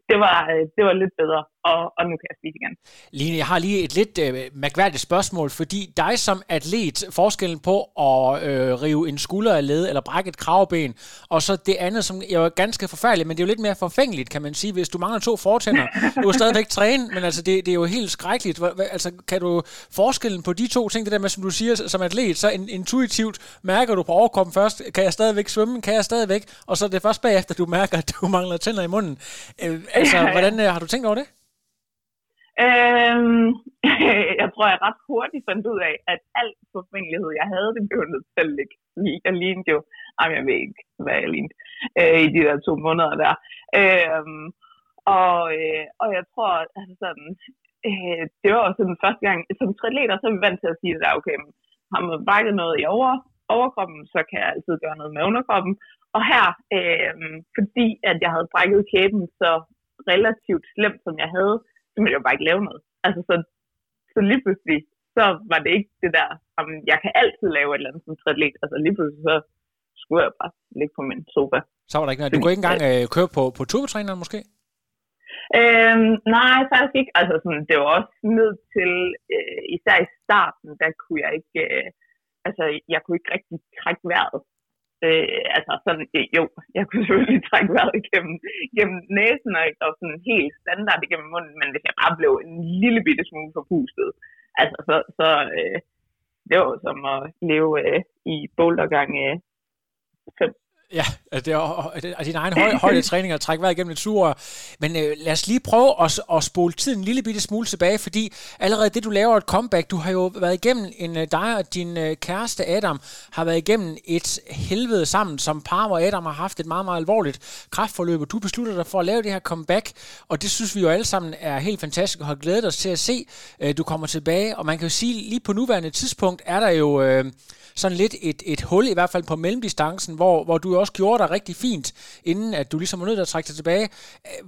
det, var, øh, det var lidt bedre, og, og nu kan jeg spise igen. Line, jeg har lige et lidt øh, mærkværdigt spørgsmål, fordi dig som atlet, forskellen på at øh, rive en skulder af led, eller brække et kravben, og så det andet, som er jo ganske forfærdeligt, men det er jo lidt mere forfængeligt, kan man sige, hvis du mangler to fortænder. Du er stadigvæk træne, men altså det, det er jo helt skrækkeligt. Altså kan du forskellen på de to ting, det der med, som du siger, som atlet, så intuitivt mærker du på overkroppen først, kan jeg stadigvæk svømme, kan jeg stadigvæk, og så er det først bagefter, du mærker, at du mangler tænder i munden. Øh, altså, hvordan øh, har du tænkt over det? Øhm, jeg tror, jeg ret hurtigt fandt ud af, at al forfængelighed, jeg havde, det blev nødt til at ligge. Jeg lignede jo, jamen jeg ved ikke, hvad jeg lignede, øh, i de der to måneder der. Øhm, og, øh, og jeg tror, altså sådan, øh, det var også den første gang, som triatleter, så er vi vant til at sige, at okay, har man brækket noget i over, overkroppen, så kan jeg altid gøre noget med underkroppen. Og her, øh, fordi at jeg havde brækket kæben så relativt slemt, som jeg havde, så ville jeg bare ikke lave noget. Altså, så, så lige pludselig, så var det ikke det der, om jeg kan altid lave et eller andet som triatlet. Altså lige pludselig, så skulle jeg bare ligge på min sofa. Så var der ikke noget. Du kunne ikke engang øh, køre på, på turbotræneren måske? Øhm, nej, faktisk ikke. Altså, sådan, det var også ned til, øh, især i starten, der kunne jeg ikke, øh, altså, jeg kunne ikke rigtig trække vejret. Øh, altså sådan, øh, jo, jeg kunne selvfølgelig trække vejret igennem, igennem næsen og ikke og sådan helt standard igennem munden, men hvis jeg bare blev en lille bitte smule forpustet, altså så, så øh, det var som at leve øh, i bouldergang øh, 5. Ja, altså, det er, og din egen høj, højde træning og trække vejret igennem et sugerør. Men øh, lad os lige prøve at, at spole tiden en lille bitte smule tilbage, fordi allerede det, du laver et comeback, du har jo været igennem, en, øh, dig og din øh, kæreste Adam har været igennem et helvede sammen som par, hvor Adam har haft et meget, meget alvorligt kraftforløb, og du beslutter dig for at lave det her comeback, og det synes vi jo alle sammen er helt fantastisk, og har glædet os til at se, øh, du kommer tilbage, og man kan jo sige, lige på nuværende tidspunkt er der jo... Øh, sådan lidt et, et hul, i hvert fald på mellemdistancen, hvor, hvor du også gjorde dig rigtig fint, inden at du ligesom var nødt til at trække dig tilbage.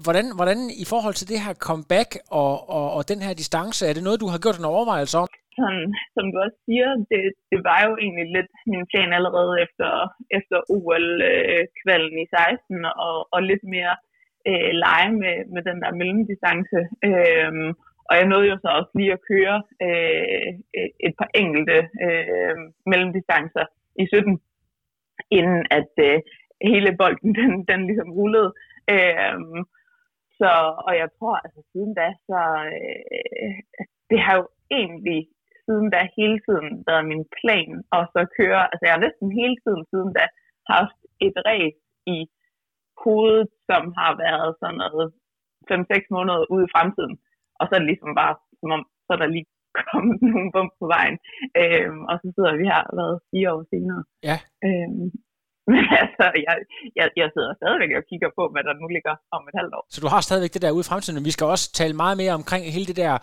Hvordan, hvordan i forhold til det her comeback og, og, og den her distance, er det noget, du har gjort en overvejelse om? Sådan, som du også siger, det, det var jo egentlig lidt min plan allerede efter, efter OL-kvalden i 16, og, og lidt mere øh, lege med, med den der mellemdistance. Øhm, og jeg nåede jo så også lige at køre øh, et par enkelte øh, mellemdistancer i 17, inden at øh, hele bolden den, den ligesom rullede. Øh, så, og jeg tror, altså siden da, så øh, det har jo egentlig siden da hele tiden været min plan at så køre, altså jeg har næsten hele tiden siden da haft et race i hovedet, som har været sådan noget 5-6 måneder ude i fremtiden og så er det ligesom bare, som om, så er der lige kommet nogle bump på vejen. Øhm, og så sidder vi her været fire år senere. Ja. Øhm, men altså, jeg, jeg, jeg sidder stadigvæk og kigger på, hvad der nu ligger om et halvt år. Så du har stadigvæk det der ude i fremtiden, vi skal også tale meget mere omkring hele det der,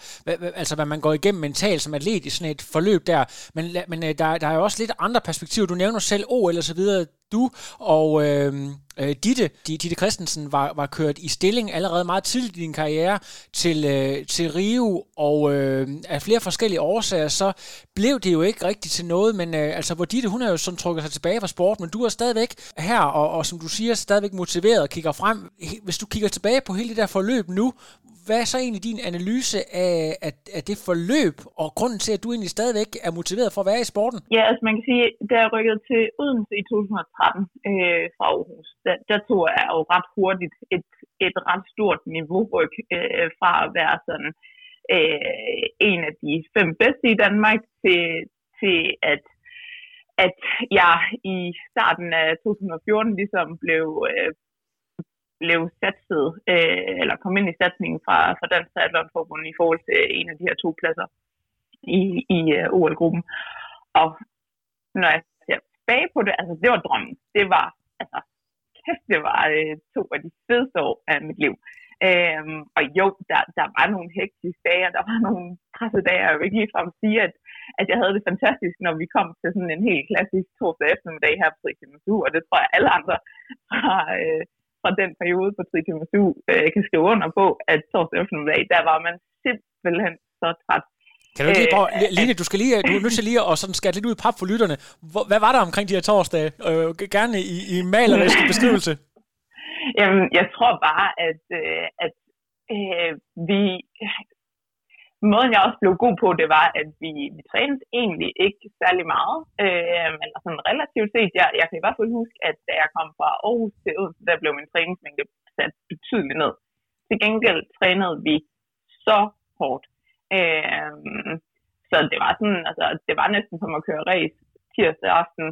altså hvad man går igennem mentalt som atlet i sådan et forløb der. Men, men øh, der, der er jo også lidt andre perspektiver. Du nævner selv OL og så videre. Du og øh, øh, Ditte, Ditte Christensen var, var kørt i stilling allerede meget tidligt i din karriere til, øh, til Rio, og øh, af flere forskellige årsager, så blev det jo ikke rigtigt til noget, men øh, altså hvor Ditte, hun er jo sådan trukket sig tilbage fra sport, men du er stadigvæk her, og, og som du siger, stadigvæk motiveret og kigger frem. Hvis du kigger tilbage på hele det der forløb nu, hvad er så egentlig din analyse af, af, af det forløb, og grunden til, at du egentlig stadigvæk er motiveret for at være i sporten? Ja, altså man kan sige, da jeg rykkede til Odense i 2013 øh, fra Aarhus, der, der tog jeg jo ret hurtigt et, et ret stort niveauryk øh, fra at være sådan øh, en af de fem bedste i Danmark til, til at at jeg i starten af 2014 ligesom blev øh, blev satset, øh, eller kom ind i satsningen fra, fra Dansk Triathlon i forhold til en af de her to pladser i, i uh, OL-gruppen. Og når jeg ser tilbage på det, altså det var drømmen. Det var, altså, kæft, det var øh, to af de fedeste år af mit liv. Øhm, og jo, der, der var nogle hektiske dage, og der var nogle pressede dage. Jeg vil ikke ligefrem sige, at, at jeg havde det fantastisk, når vi kom til sådan en helt klassisk torsdag eftermiddag her på Trikimatu, og det tror jeg alle andre har, øh, fra den periode på Trikimatu øh, kan skrive under på, at torsdag eftermiddag, der var man simpelthen så træt. Kan du lige prøve, øh, Line, du skal lige, du er nødt til lige at sådan skære lidt ud i pap for lytterne. Hvad var der omkring de her torsdage? Øh, gerne i, i malerisk beskrivelse. Jamen, jeg tror bare, at, øh, at øh, vi måden jeg også blev god på, det var, at vi, vi trænede egentlig ikke særlig meget, øh, men altså, sådan relativt set, jeg, jeg kan i hvert fald huske, at da jeg kom fra Aarhus til Odense, der blev min træningsmængde sat betydeligt ned. Til gengæld trænede vi så hårdt. Øh, så det var sådan, altså, det var næsten som at køre race tirsdag aften,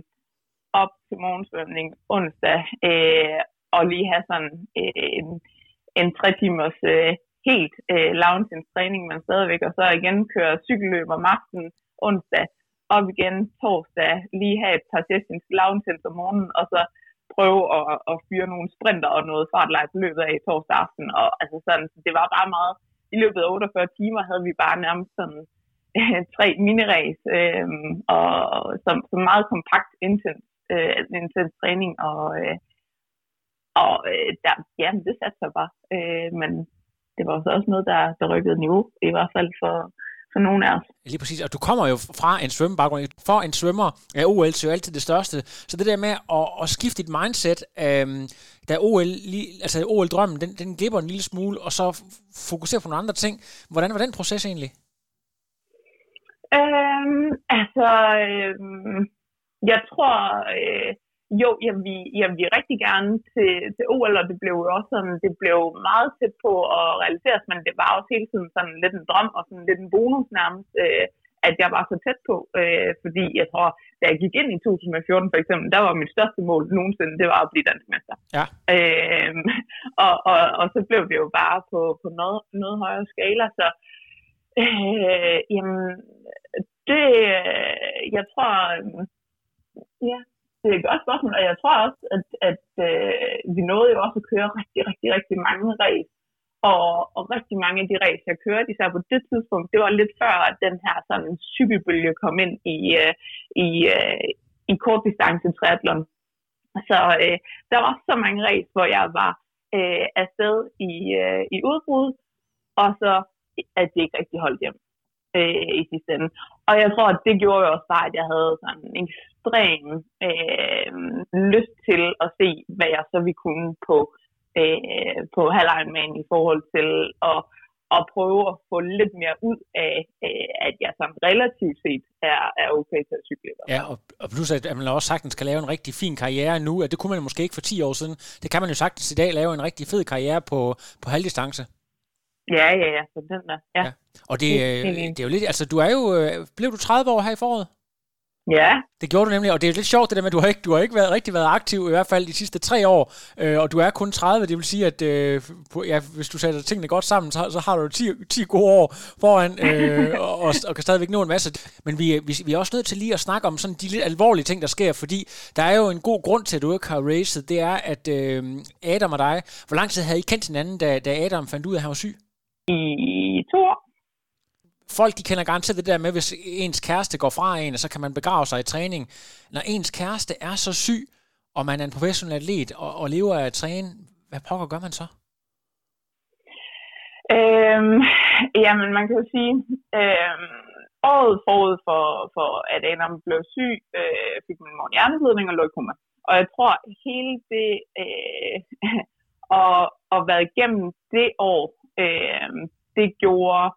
op til morgensvømning onsdag, øh, og lige have sådan øh, en, en tre timers øh, helt øh, lavnsens træning, men stadigvæk, og så igen køre cykelløb om aftenen, onsdag, op igen torsdag, lige have et par sessions lavnsens om morgenen, og så prøve at, at fyre nogle sprinter og noget fartleje på løbet af torsdag aften. Og altså sådan, så det var bare meget, i løbet af 48 timer havde vi bare nærmest sådan øh, tre miniræs, øh, og som, som meget kompakt intens, øh, intens træning, og, øh, og øh, der, ja, det satte sig bare. Øh, men det var så også noget, der, der rykkede niveau, i hvert fald for, for nogle af os. Lige præcis, og du kommer jo fra en svømmebaggrund. For en svømmer er OL jo altid det største. Så det der med at, at skifte dit mindset, øhm, da OL, altså OL-drømmen, den, den glipper en lille smule, og så fokusere på nogle andre ting. Hvordan var den proces egentlig? Øhm, altså, øhm, jeg tror, øh, jo, jeg vil, jeg vil rigtig gerne til, til OL, og det blev jo også sådan, det blev meget tæt på at realiseres, men det var også hele tiden sådan lidt en drøm og sådan lidt en bonus nærmest, øh, at jeg var så tæt på, øh, fordi jeg tror, da jeg gik ind i 2014 for eksempel, der var mit største mål nogensinde, det var at blive dansk mester. Ja. Øh, og, og, og så blev det jo bare på, på noget, noget højere skala, så øh, jamen, det, jeg tror, ja, det er et godt spørgsmål, og jeg tror også, at, at øh, vi nåede jo også at køre rigtig, rigtig, rigtig mange race og, og rigtig mange af de racer, jeg kørte, især på det tidspunkt, det var lidt før, at den her sådan cykelbølge kom ind i, øh, i, øh, i kortdistance triathlon. Så øh, der var så mange racer, hvor jeg var øh, afsted i, øh, i udbrud, og så at det ikke rigtig holdt hjem øh, i sidste ende. Og jeg tror, at det gjorde jo også bare, at jeg havde sådan en ekstrem øh, lyst til at se, hvad jeg så ville kunne på øh, på halvironman i forhold til at, at prøve at få lidt mere ud af, øh, at jeg som relativt set er, er okay til at cykle. Ja, og, og plus at man også sagtens kan lave en rigtig fin karriere nu, at det kunne man måske ikke for 10 år siden. Det kan man jo sagtens i dag lave en rigtig fed karriere på, på halvdistance. Ja, ja, ja, så den der, ja. ja. Og det, det, det, det er jo lidt, altså du er jo, øh, blev du 30 år her i foråret? Ja. Det gjorde du nemlig, og det er lidt sjovt det der med, at du har ikke, du har ikke været, rigtig været aktiv, i hvert fald de sidste tre år, øh, og du er kun 30, det vil sige, at øh, ja, hvis du sætter tingene godt sammen, så, så har du 10, 10 gode år foran, øh, og, og, og kan stadigvæk nå en masse. Men vi, vi, vi er også nødt til lige at snakke om sådan de lidt alvorlige ting, der sker, fordi der er jo en god grund til, at du ikke har racet, det er, at øh, Adam og dig, hvor lang tid havde I kendt hinanden, da, da Adam fandt ud af, at han var syg? I to år folk de kender garanteret det der med, hvis ens kæreste går fra en, så kan man begrave sig i træning. Når ens kæreste er så syg, og man er en professionel atlet og, og lever af at træne, hvad pokker gør man så? Øhm, jamen, man kan jo sige, øhm, året forud for, for at Adam blev syg, øh, fik min mor hjerneblødning og lå i koma. Og jeg tror, hele det øh, og, og været igennem det år, øh, det gjorde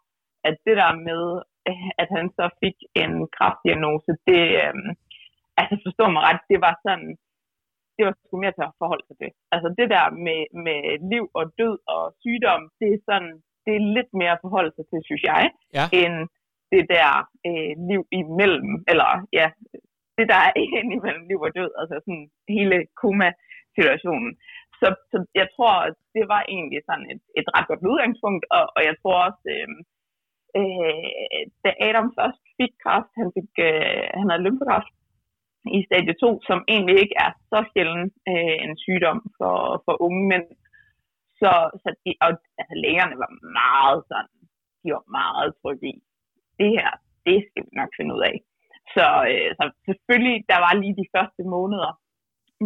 at det der med, at han så fik en kraftdiagnose, det, øh, altså forstår mig ret, det var sådan, det var sgu mere til at forholde sig til. Altså det der med, med liv og død og sygdom, det er sådan, det er lidt mere at forholde sig til, synes jeg, ja. end det der øh, liv imellem, eller ja, det der er imellem liv og død, altså sådan hele koma-situationen. Så, så jeg tror, det var egentlig sådan et, et ret godt udgangspunkt, og, og jeg tror også, øh, øh, da Adam først fik kræft, han, fik, øh, han havde lymfekræft i stadie 2, som egentlig ikke er så sjældent øh, en sygdom for, for unge mænd. Så, så de, og, altså, lægerne var meget sådan, de var meget trygge i, det her, det skal vi nok finde ud af. Så, øh, så selvfølgelig, der var lige de første måneder,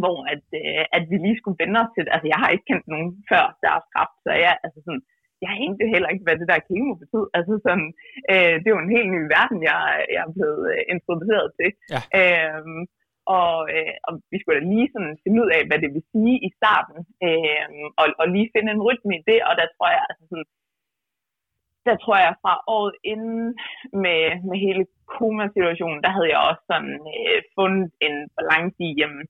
hvor at, øh, at vi lige skulle vende os til det. Altså, jeg har ikke kendt nogen før, der har haft så jeg, altså sådan, jeg anede heller ikke, hvad det der kemo betød. Altså sådan, øh, det er jo en helt ny verden, jeg, jeg er blevet øh, introduceret til. Ja. Øhm, og, øh, og vi skulle da lige sådan finde ud af, hvad det vil sige i starten, øh, og, og lige finde en rytme i det, og der tror jeg, altså sådan, der tror jeg fra året inden med, med hele koma-situationen, der havde jeg også sådan øh, fundet en balance i, jamen,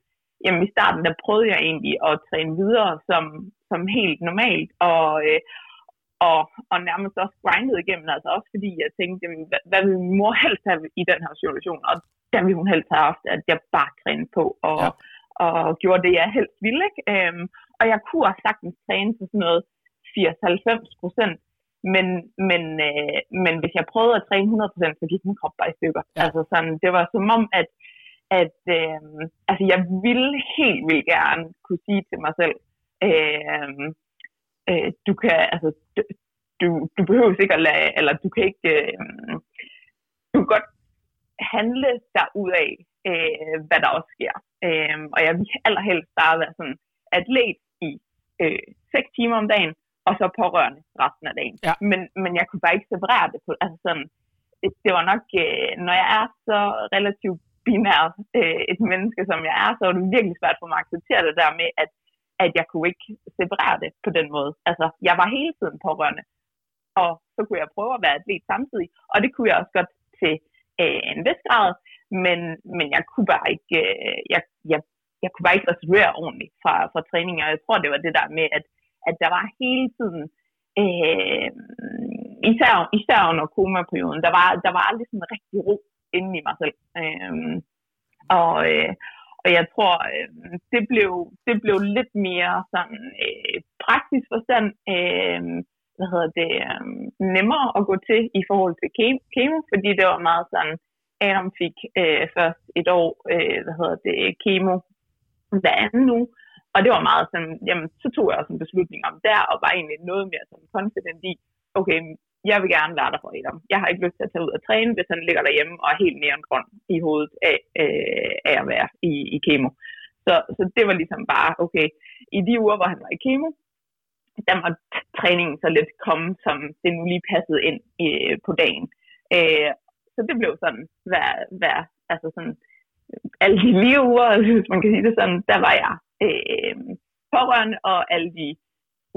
jamen i starten, der prøvede jeg egentlig at træne videre som, som helt normalt, og, øh, og, og nærmest også grindet igennem, altså også fordi jeg tænkte, jamen, hvad, hvad vil min mor helst have i den her situation, og der ville hun helst have haft, at jeg bare trænede på, og, ja. og gjorde det, jeg helst ville, ikke? Øhm, og jeg kunne også sagtens træne til sådan noget 80-90 procent, men, men, øh, men hvis jeg prøvede at træne 100 procent, så gik min krop bare i stykker. Ja. Altså sådan, det var som om, at, at øh, altså jeg ville helt vildt gerne kunne sige til mig selv, øh, øh, du kan, altså, du, du behøver ikke at lade, eller du kan ikke, øh, du kan godt handle ud af, øh, hvad der også sker. Øh, og jeg vil allerhelst bare være sådan atlet i øh, 6 timer om dagen, og så pårørende resten af dagen. Ja. Men, men jeg kunne bare ikke separere det på, altså sådan, det var nok, øh, når jeg er så relativt binært øh, et menneske, som jeg er, så er det virkelig svært for mig at acceptere det der med, at at jeg kunne ikke separere det på den måde. Altså, jeg var hele tiden pårørende, og så kunne jeg prøve at være atlet samtidig, og det kunne jeg også godt til øh, en vis grad, men, men jeg kunne bare ikke, øh, jeg, jeg, jeg kunne bare ikke restituere ordentligt fra, fra træning, og jeg tror, det var det der med, at, at der var hele tiden øh, især, især under komaperioden, der var, der var aldrig sådan rigtig ro inden i mig selv. Øh, og, øh, og jeg tror, øh, det, blev, det blev lidt mere sådan øh, praktisk forstand, øh, hvad hedder det, øh, nemmere at gå til i forhold til kemo, fordi det var meget sådan, Adam fik øh, først et år, øh, hvad hedder det, kemo hver anden nu, og det var meget sådan, jamen, så tog jeg også en beslutning om der, og var egentlig noget mere sådan confident i, okay, jeg vil gerne være der for Adam. Jeg har ikke lyst til at tage ud og træne, hvis han ligger derhjemme og er helt grøn i hovedet af, øh, af at være i, i kemo. Så, så det var ligesom bare, okay, i de uger, hvor han var i kemo, der må træningen så lidt komme, som det nu lige passede ind øh, på dagen. Øh, så det blev sådan, hver, hver, altså sådan, alle de lige uger, hvis man kan sige det sådan, der var jeg øh, pårørende, og alle de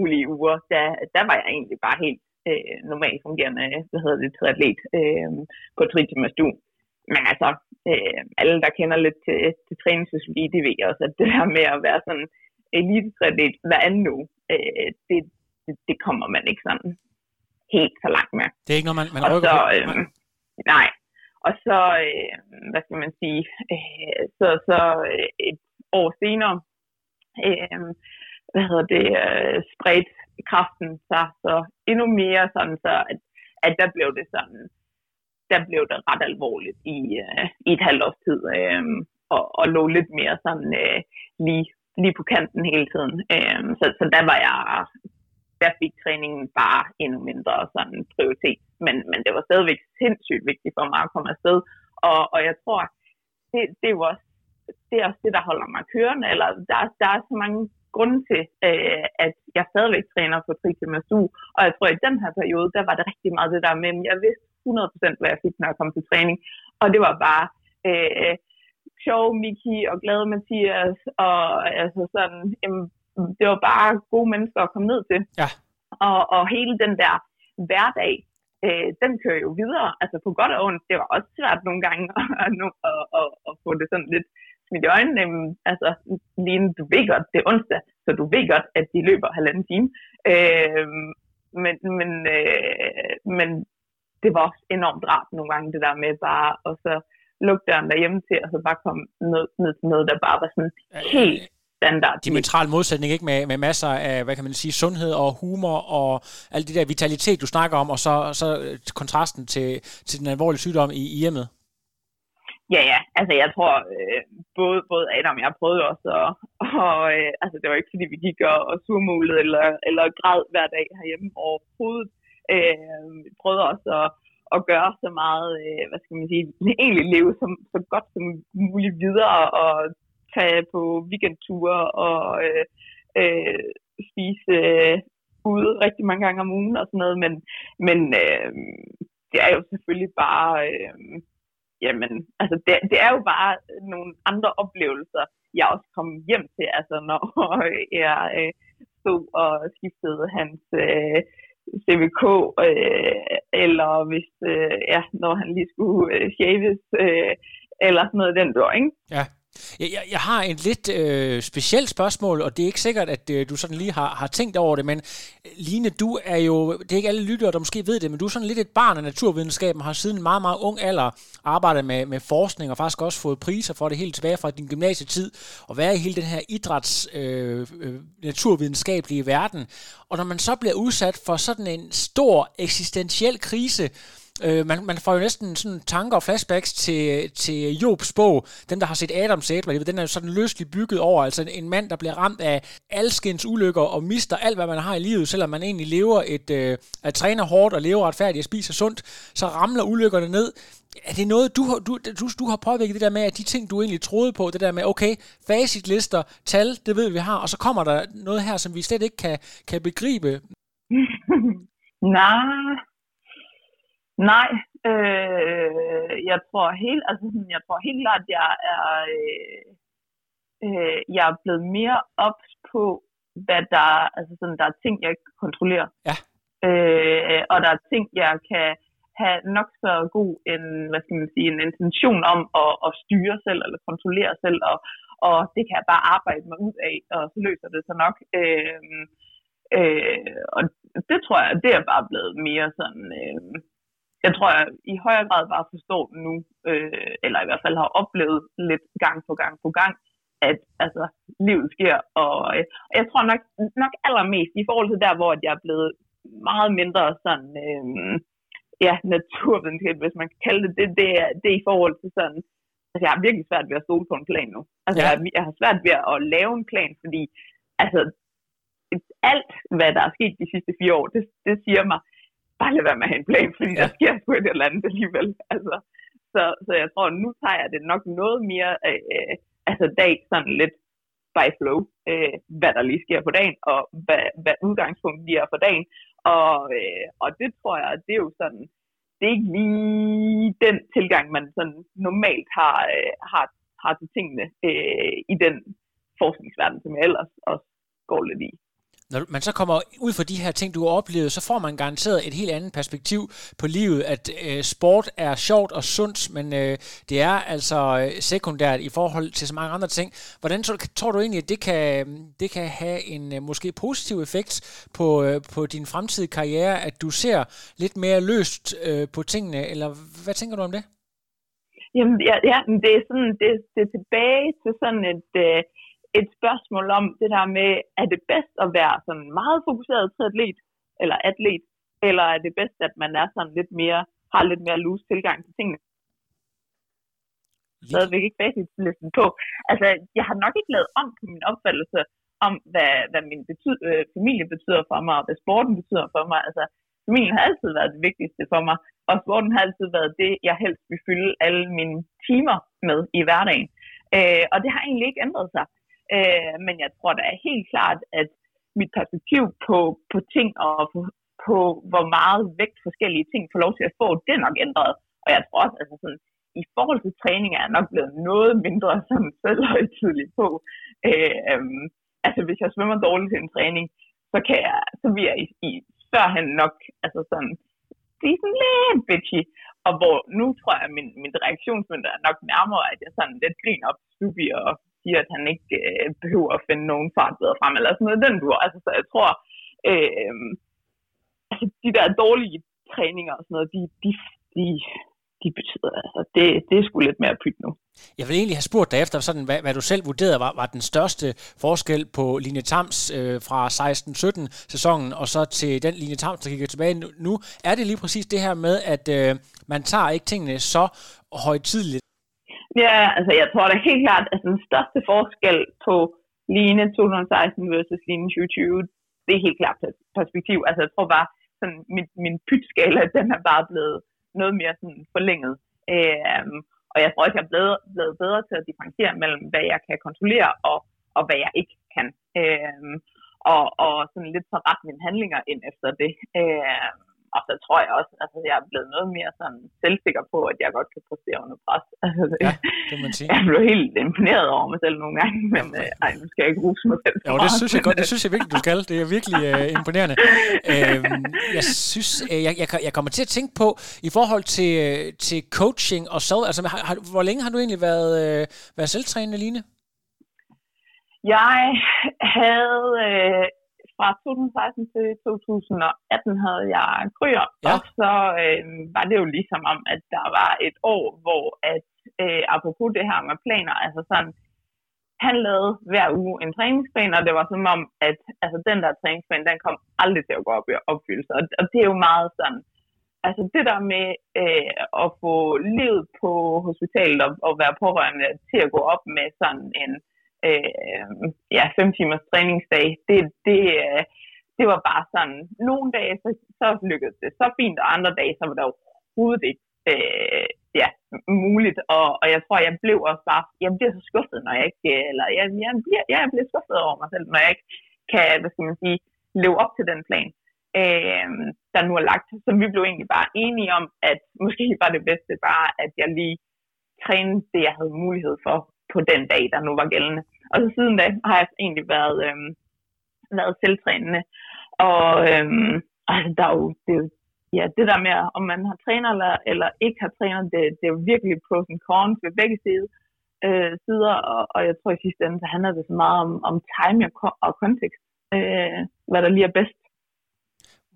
ulige uger, der, der var jeg egentlig bare helt øh, normalt fungerende, hvad hedder det, triatlet øh, på du. Men altså, øh, alle, der kender lidt til, til træningsfysiologi, de ved også, at det der med at være sådan elite-triatlet hver anden uge, øh, det, det, det kommer man ikke sådan helt så langt med. Det er ikke noget, man, man rykker så, øh, Nej. Og så, øh, hvad skal man sige, øh, så, så øh, et år senere, øh, hvad hedder det, øh, spredt kraften sig så endnu mere sådan, så at, at der blev det sådan, der blev det ret alvorligt i, øh, i et halvt års tid, øh, og, og lå lidt mere sådan øh, lige, lige på kanten hele tiden. Øh, så, så der var jeg, der fik træningen bare endnu mindre sådan prioritet. Men, men det var stadigvæk sindssygt vigtigt for mig at komme afsted. Og, og jeg tror, det, det er jo også det, er også det, der holder mig kørende. Eller der, der er så mange grunde til, øh, at jeg stadigvæk træner på Trikimasu. Og jeg tror, at i den her periode, der var det rigtig meget det der med, at jeg vidste 100% hvad jeg fik, når jeg kom til træning. Og det var bare øh, sjov Miki og glade Mathias, og altså sådan, jamen, det var bare gode mennesker at komme ned til. Ja. Og, og hele den der hverdag, øh, den kører jo videre, altså på godt og ondt. Det var også svært nogle gange at, at, at, at få det sådan lidt smidt i øjnene. Altså, lige du ved godt, det er onsdag, så du ved godt, at de løber halvanden time. Øh, men, men, øh, men det var også enormt rart nogle gange, det der med bare at så lukke døren derhjemme til, og så bare komme ned, ned til noget, der bare var sådan helt standard. Dimensional modsætning, ikke? Med, med masser af, hvad kan man sige, sundhed og humor og alt det der vitalitet, du snakker om, og så, så kontrasten til, til den alvorlige sygdom i, i hjemmet. Ja, ja. Altså, jeg tror, øh, både, både Adam og jeg prøvede også, og, og øh, altså, det var ikke, fordi vi gik og, og surmulede eller, eller græd hver dag herhjemme overhovedet. Øh, vi prøvede også at, at gøre så meget, øh, hvad skal man sige, egentlig leve så, så godt som muligt videre, og tage på weekendture og øh, øh, spise øh, ude rigtig mange gange om ugen og sådan noget, men, men øh, det er jo selvfølgelig bare, øh, jamen, altså det, det er jo bare øh, nogle andre oplevelser, jeg også kom hjem til, altså når jeg øh, stod og skiftede hans øh, CVK, øh, eller hvis, øh, ja, når han lige skulle øh, shaves, øh, eller sådan noget den dør, ikke? Ja. Jeg, jeg, jeg har en lidt øh, specielt spørgsmål, og det er ikke sikkert, at øh, du sådan lige har, har tænkt over det, men øh, Line, du er jo, det er ikke alle lyttere, der måske ved det, men du er sådan lidt et barn af naturvidenskaben, har siden en meget, meget ung alder arbejdet med, med forskning, og faktisk også fået priser for det helt tilbage fra din gymnasietid, og være i hele den her idræts øh, øh, naturvidenskabelige verden. Og når man så bliver udsat for sådan en stor eksistentiel krise, Øh, man, man får jo næsten sådan tanker og flashbacks til, til Jobs bog, den der har set Adams æbler, den er jo sådan løsligt bygget over, altså en mand, der bliver ramt af alskens ulykker og mister alt, hvad man har i livet, selvom man egentlig lever et, øh, at træner hårdt og lever retfærdigt og spiser sundt, så ramler ulykkerne ned. Er det noget, du, du, du, du har påvirket det der med, at de ting, du egentlig troede på, det der med, okay, facitlister, tal, det ved vi har, og så kommer der noget her, som vi slet ikke kan, kan begribe? Nej, Nej, øh, jeg tror helt, altså jeg tror helt klart, at jeg er, øh, øh, jeg er blevet mere ops på, hvad der, altså sådan, der er ting, jeg kan kontrollere. Ja. Øh, og der er ting, jeg kan have nok så god en, hvad skal man sige, en intention om at, at styre selv, eller kontrollere selv, og, og det kan jeg bare arbejde mig ud af, og så løser det sig nok. Øh, Øh, og det tror jeg, det er bare blevet mere sådan, øh, jeg tror, jeg i højere grad bare forstår nu, øh, eller i hvert fald har oplevet lidt gang på gang på gang, at altså, livet sker. Og, øh, og jeg tror nok, nok allermest i forhold til der, hvor jeg er blevet meget mindre sådan, øh, ja, naturvidenskab, hvis man kan kalde det, det, det, er, det er i forhold til sådan, altså jeg har virkelig svært ved at stole på en plan nu. Altså ja. jeg, jeg har svært ved at lave en plan, fordi altså alt, hvad der er sket de sidste fire år, det, det siger mig, bare lad være med at have en plan, fordi ja. der sker sgu et eller andet alligevel. Altså, så, så jeg tror, nu tager jeg det nok noget mere øh, altså dag sådan lidt by flow, øh, hvad der lige sker på dagen, og hvad, hvad udgangspunktet bliver for dagen. Og, øh, og det tror jeg, det er jo sådan, det er ikke lige den tilgang, man sådan normalt har, øh, har, har til tingene øh, i den forskningsverden, som jeg ellers også går lidt i når man så kommer ud fra de her ting, du har oplevet, så får man garanteret et helt andet perspektiv på livet, at øh, sport er sjovt og sundt, men øh, det er altså øh, sekundært i forhold til så mange andre ting. Hvordan tror, tror du egentlig, at det kan, det kan have en øh, måske positiv effekt på, øh, på din fremtidige karriere, at du ser lidt mere løst øh, på tingene, eller hvad tænker du om det? Jamen, ja, ja det er sådan, det, det er tilbage til sådan et... Øh, et spørgsmål om det der med, er det bedst at være sådan meget fokuseret til atlet, eller atlet, eller er det bedst, at man er sådan lidt mere, har lidt mere loose tilgang til tingene? Stadigvæk ikke facitlisten på. Altså, jeg har nok ikke lavet om på min opfattelse om, hvad, hvad min betyd, øh, familie betyder for mig, og hvad sporten betyder for mig. Altså, familien har altid været det vigtigste for mig, og sporten har altid været det, jeg helst vil fylde alle mine timer med i hverdagen. Øh, og det har egentlig ikke ændret sig. Øh, men jeg tror da helt klart, at mit perspektiv på, på ting og på, på, hvor meget vægt forskellige ting får lov til at få, det er nok ændret. Og jeg tror også, altså sådan, i forhold til træning er jeg nok blevet noget mindre som selvhøjtidlig på. Øh, øhm, altså hvis jeg svømmer dårligt til en træning, så kan jeg, så vil jeg i, i førhen nok, altså sådan, blive sådan lidt bitchy. Og hvor nu tror jeg, at min, min reaktionsmønter er nok nærmere, at jeg sådan lidt griner op stubi og siger, at han ikke øh, behøver at finde nogen fart bedre frem, eller sådan noget den du Altså, så jeg tror, øh, altså, de der dårlige træninger og sådan noget, de, de, de, de betyder, altså, det, det er sgu lidt mere pyt nu. Jeg vil egentlig have spurgt dig efter, sådan, hvad, hvad du selv vurderede var, var den største forskel på Line Tams øh, fra 16-17 sæsonen, og så til den Line Tams, der kigger tilbage nu. Er det lige præcis det her med, at øh, man tager ikke tingene så højtidligt, Ja, altså jeg tror da helt klart, at den største forskel på Line 2016 versus Line 2020, det er helt klart perspektiv. Altså jeg tror bare, sådan min, min pytskala, den er bare blevet noget mere sådan forlænget. Øhm, og jeg tror også, jeg er blevet, blevet bedre til at differentiere mellem, hvad jeg kan kontrollere og, og hvad jeg ikke kan. Øhm, og, og sådan lidt forret mine handlinger ind efter det. Øhm, og så tror jeg også, at altså, jeg er blevet noget mere sådan selvsikker på, at jeg godt kan præstere under pres. Altså, ja, det man sige. Jeg blev helt imponeret over mig selv nogle gange, men øh, ej, nu skal jeg ikke ruse mig selv. Jo, det synes jeg godt. Det synes jeg virkelig, du skal. Det er virkelig øh, imponerende. øhm, jeg synes, øh, jeg, jeg, jeg kommer til at tænke på, i forhold til, øh, til coaching og så, altså har, har, hvor længe har du egentlig været, øh, været selvtrænende, Line? Jeg havde øh, fra 2016 til 2018 havde jeg kryer, ja. og så øh, var det jo ligesom om, at der var et år, hvor at øh, apropos det her med planer, altså sådan, han lavede hver uge en træningsplan, og det var som om, at altså, den der træningsplan, den kom aldrig til at gå op i opfyldelse. Og, og det er jo meget sådan, altså det der med øh, at få livet på hospitalet og, og være pårørende til at gå op med sådan en øh, Øh, ja, fem timers træningsdag, det, det, øh, det var bare sådan, nogle dage, så, så lykkedes det så fint, og andre dage, så var det overhovedet ikke øh, ja, muligt, og, og jeg tror, jeg blev også bare, jeg bliver så skuffet, når jeg ikke, øh, eller jeg, jeg, bliver, jeg bliver skuffet over mig selv, når jeg ikke kan, hvad skal man sige, leve op til den plan, øh, der nu er lagt. Så vi blev egentlig bare enige om, at måske var det bedste bare, at jeg lige trænede det, jeg havde mulighed for på den dag, der nu var gældende. Og så siden da har jeg egentlig været, øh, været selvtrænende. Og øh, altså, der er jo, det, er jo, ja, det der med, om man har træner eller, eller ikke har træner, det, det er jo virkelig pros and cons ved begge sider. Øh, sider og, og jeg tror i sidste ende, så handler det så meget om, om time og, og kontekst, øh, hvad der lige er bedst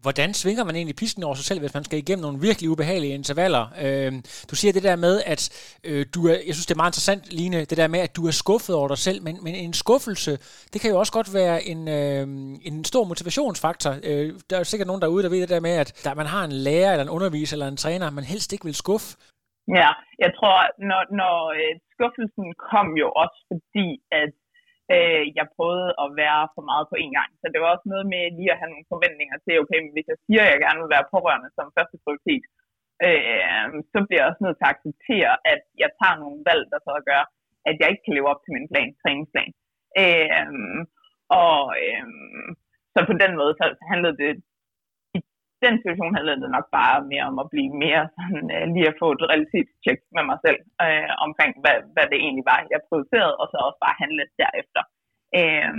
hvordan svinger man egentlig pisken over sig selv, hvis man skal igennem nogle virkelig ubehagelige intervaller? Øh, du siger det der med, at øh, du er, jeg synes det er meget interessant, Line, det der med, at du er skuffet over dig selv, men, men en skuffelse, det kan jo også godt være en, øh, en stor motivationsfaktor. Øh, der er sikkert nogen derude, der ved det der med, at der, man har en lærer, eller en underviser, eller en træner, man helst ikke vil skuffe. Ja, jeg tror, når, når øh, skuffelsen kom jo også fordi, at øh, jeg prøvede at være for meget på en gang. Så det var også noget med lige at have nogle forventninger til, okay, men hvis jeg siger, at jeg gerne vil være pårørende som første prioritet, øh, så bliver jeg også nødt til at acceptere, at jeg tager nogle valg, der så gør, at jeg ikke kan leve op til min plan, træningsplan. Øh, og øh, så på den måde, så handlede det den situation handlede det nok bare mere om at blive mere sådan, øh, lige at få et realitetstjek med mig selv øh, omkring, hvad, hvad det egentlig var, jeg prioriterede, og så også bare handle derefter. Øh,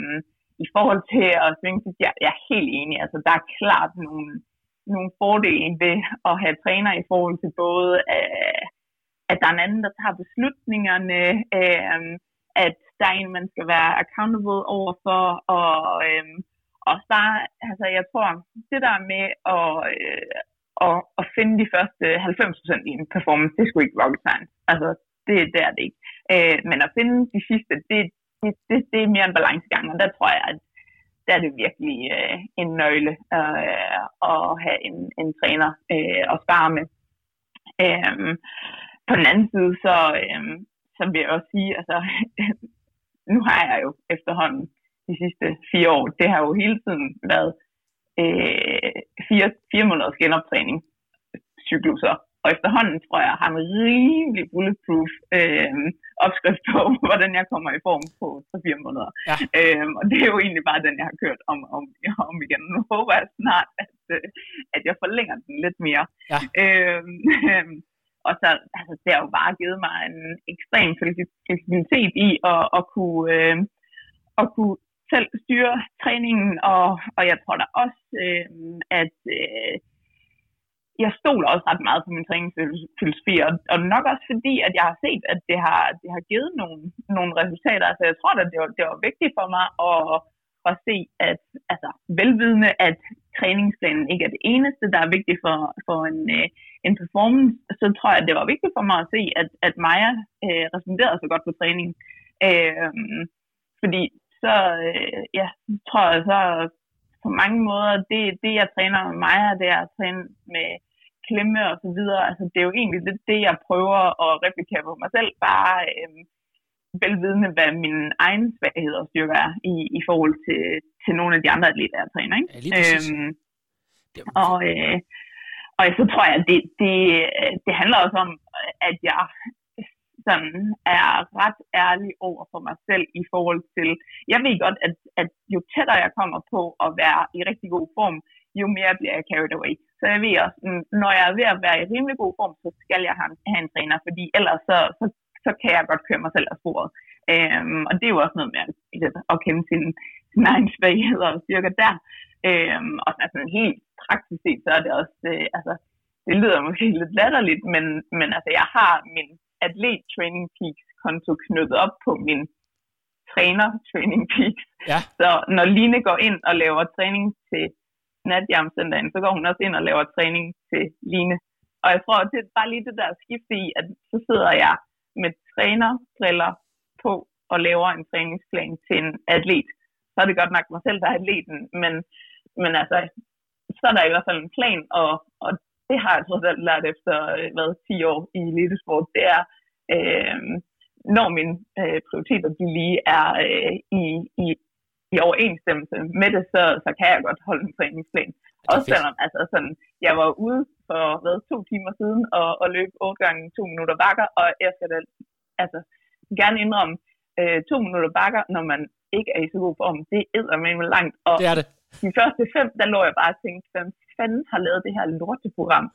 I forhold til at svinge jeg, jeg er helt enig. Altså, der er klart nogle, nogle fordele ved at have træner i forhold til både, øh, at der er en anden, der tager beslutningerne, øh, at der er en, man skal være accountable overfor, og Øh, og så, altså jeg tror, det der med at, øh, at, at finde de første 90% i en performance, det skulle ikke rocket science. Altså, det, det er det ikke. Øh, men at finde de sidste, det, det, det, det er mere en balancegang, og der tror jeg, at der er det virkelig øh, en nøgle øh, at have en, en træner øh, at spare med. Øh, på den anden side, så, øh, så vil jeg også sige, altså, nu har jeg jo efterhånden de sidste fire år, det har jo hele tiden været øh, fire, fire måneders genoptræning cykluser. Og efterhånden tror jeg, har en rimelig bulletproof øh, opskrift på, hvordan jeg kommer i form på 3-4 måneder. Ja. Øh, og det er jo egentlig bare den, jeg har kørt om, om, om igen. Nu håber jeg snart, at, øh, at jeg forlænger den lidt mere. Ja. Øh, øh, og så altså, det har jo bare givet mig en ekstrem fleksibilitet i at, at kunne, øh, at kunne selv styre træningen, og, og jeg tror da også, øh, at øh, jeg stoler også ret meget på min træningsfilosofi, og, og nok også fordi, at jeg har set, at det har, det har givet nogle, nogle resultater. Altså jeg tror da, det var, det var vigtigt for mig at, at se, at altså, velvidende, at træningsplanen ikke er det eneste, der er vigtigt for, for en, øh, en performance, så tror jeg, at det var vigtigt for mig at se, at, at Maja øh, responderede så godt på træningen. Øh, fordi så øh, ja, tror jeg så på mange måder, det, det jeg træner med mig, det er at træne med klemme og så videre. Altså, det er jo egentlig det, det jeg prøver at replikere på mig selv, bare øh, velvidende, hvad min egen svaghed og styrker er i, i forhold til, til nogle af de andre atleter, jeg træner. Ikke? Ja, lige øhm, og, øh, og så tror jeg, det, det, det handler også om, at jeg sådan er ret ærlig over for mig selv i forhold til, jeg ved godt, at, at jo tættere jeg kommer på at være i rigtig god form, jo mere bliver jeg carried away. Så jeg ved også, mm, når jeg er ved at være i rimelig god form, så skal jeg have, have en træner, fordi ellers så, så, så kan jeg godt køre mig selv af sporet. Øhm, og det er jo også noget med at, at kæmpe sin, sin egen svagheder og styrker der. Øhm, og sådan altså, helt praktisk set, så er det også, øh, altså, det lyder måske lidt latterligt, men, men altså, jeg har min atlet Training Peaks konto knyttet op på min træner Training Peaks. Ja. Så når Line går ind og laver træning til natjamcendagen, så går hun også ind og laver træning til Line. Og jeg tror, det er bare lige det der skifte i, at så sidder jeg med trænerbriller på og laver en træningsplan til en atlet. Så er det godt nok mig selv, der er atleten, men, men altså, så er der i hvert fald en plan, og, og det har jeg trods alt lært efter øh, hvad, 10 år i elitesport, det er, øh, når mine øh, prioriteter de lige er øh, i, i, i overensstemmelse med det, så, så kan jeg godt holde en træningsplan. Også selvom altså, sådan, jeg var ude for hvad, to timer siden og, og løb 8 gange to minutter bakker, og jeg skal da altså, gerne indrømme, øh, to minutter bakker, når man ikke er i så god form, det er med langt. Og det er det. De første fem, der lå jeg bare og tænkte, hvem fanden har lavet det her lorteprogram?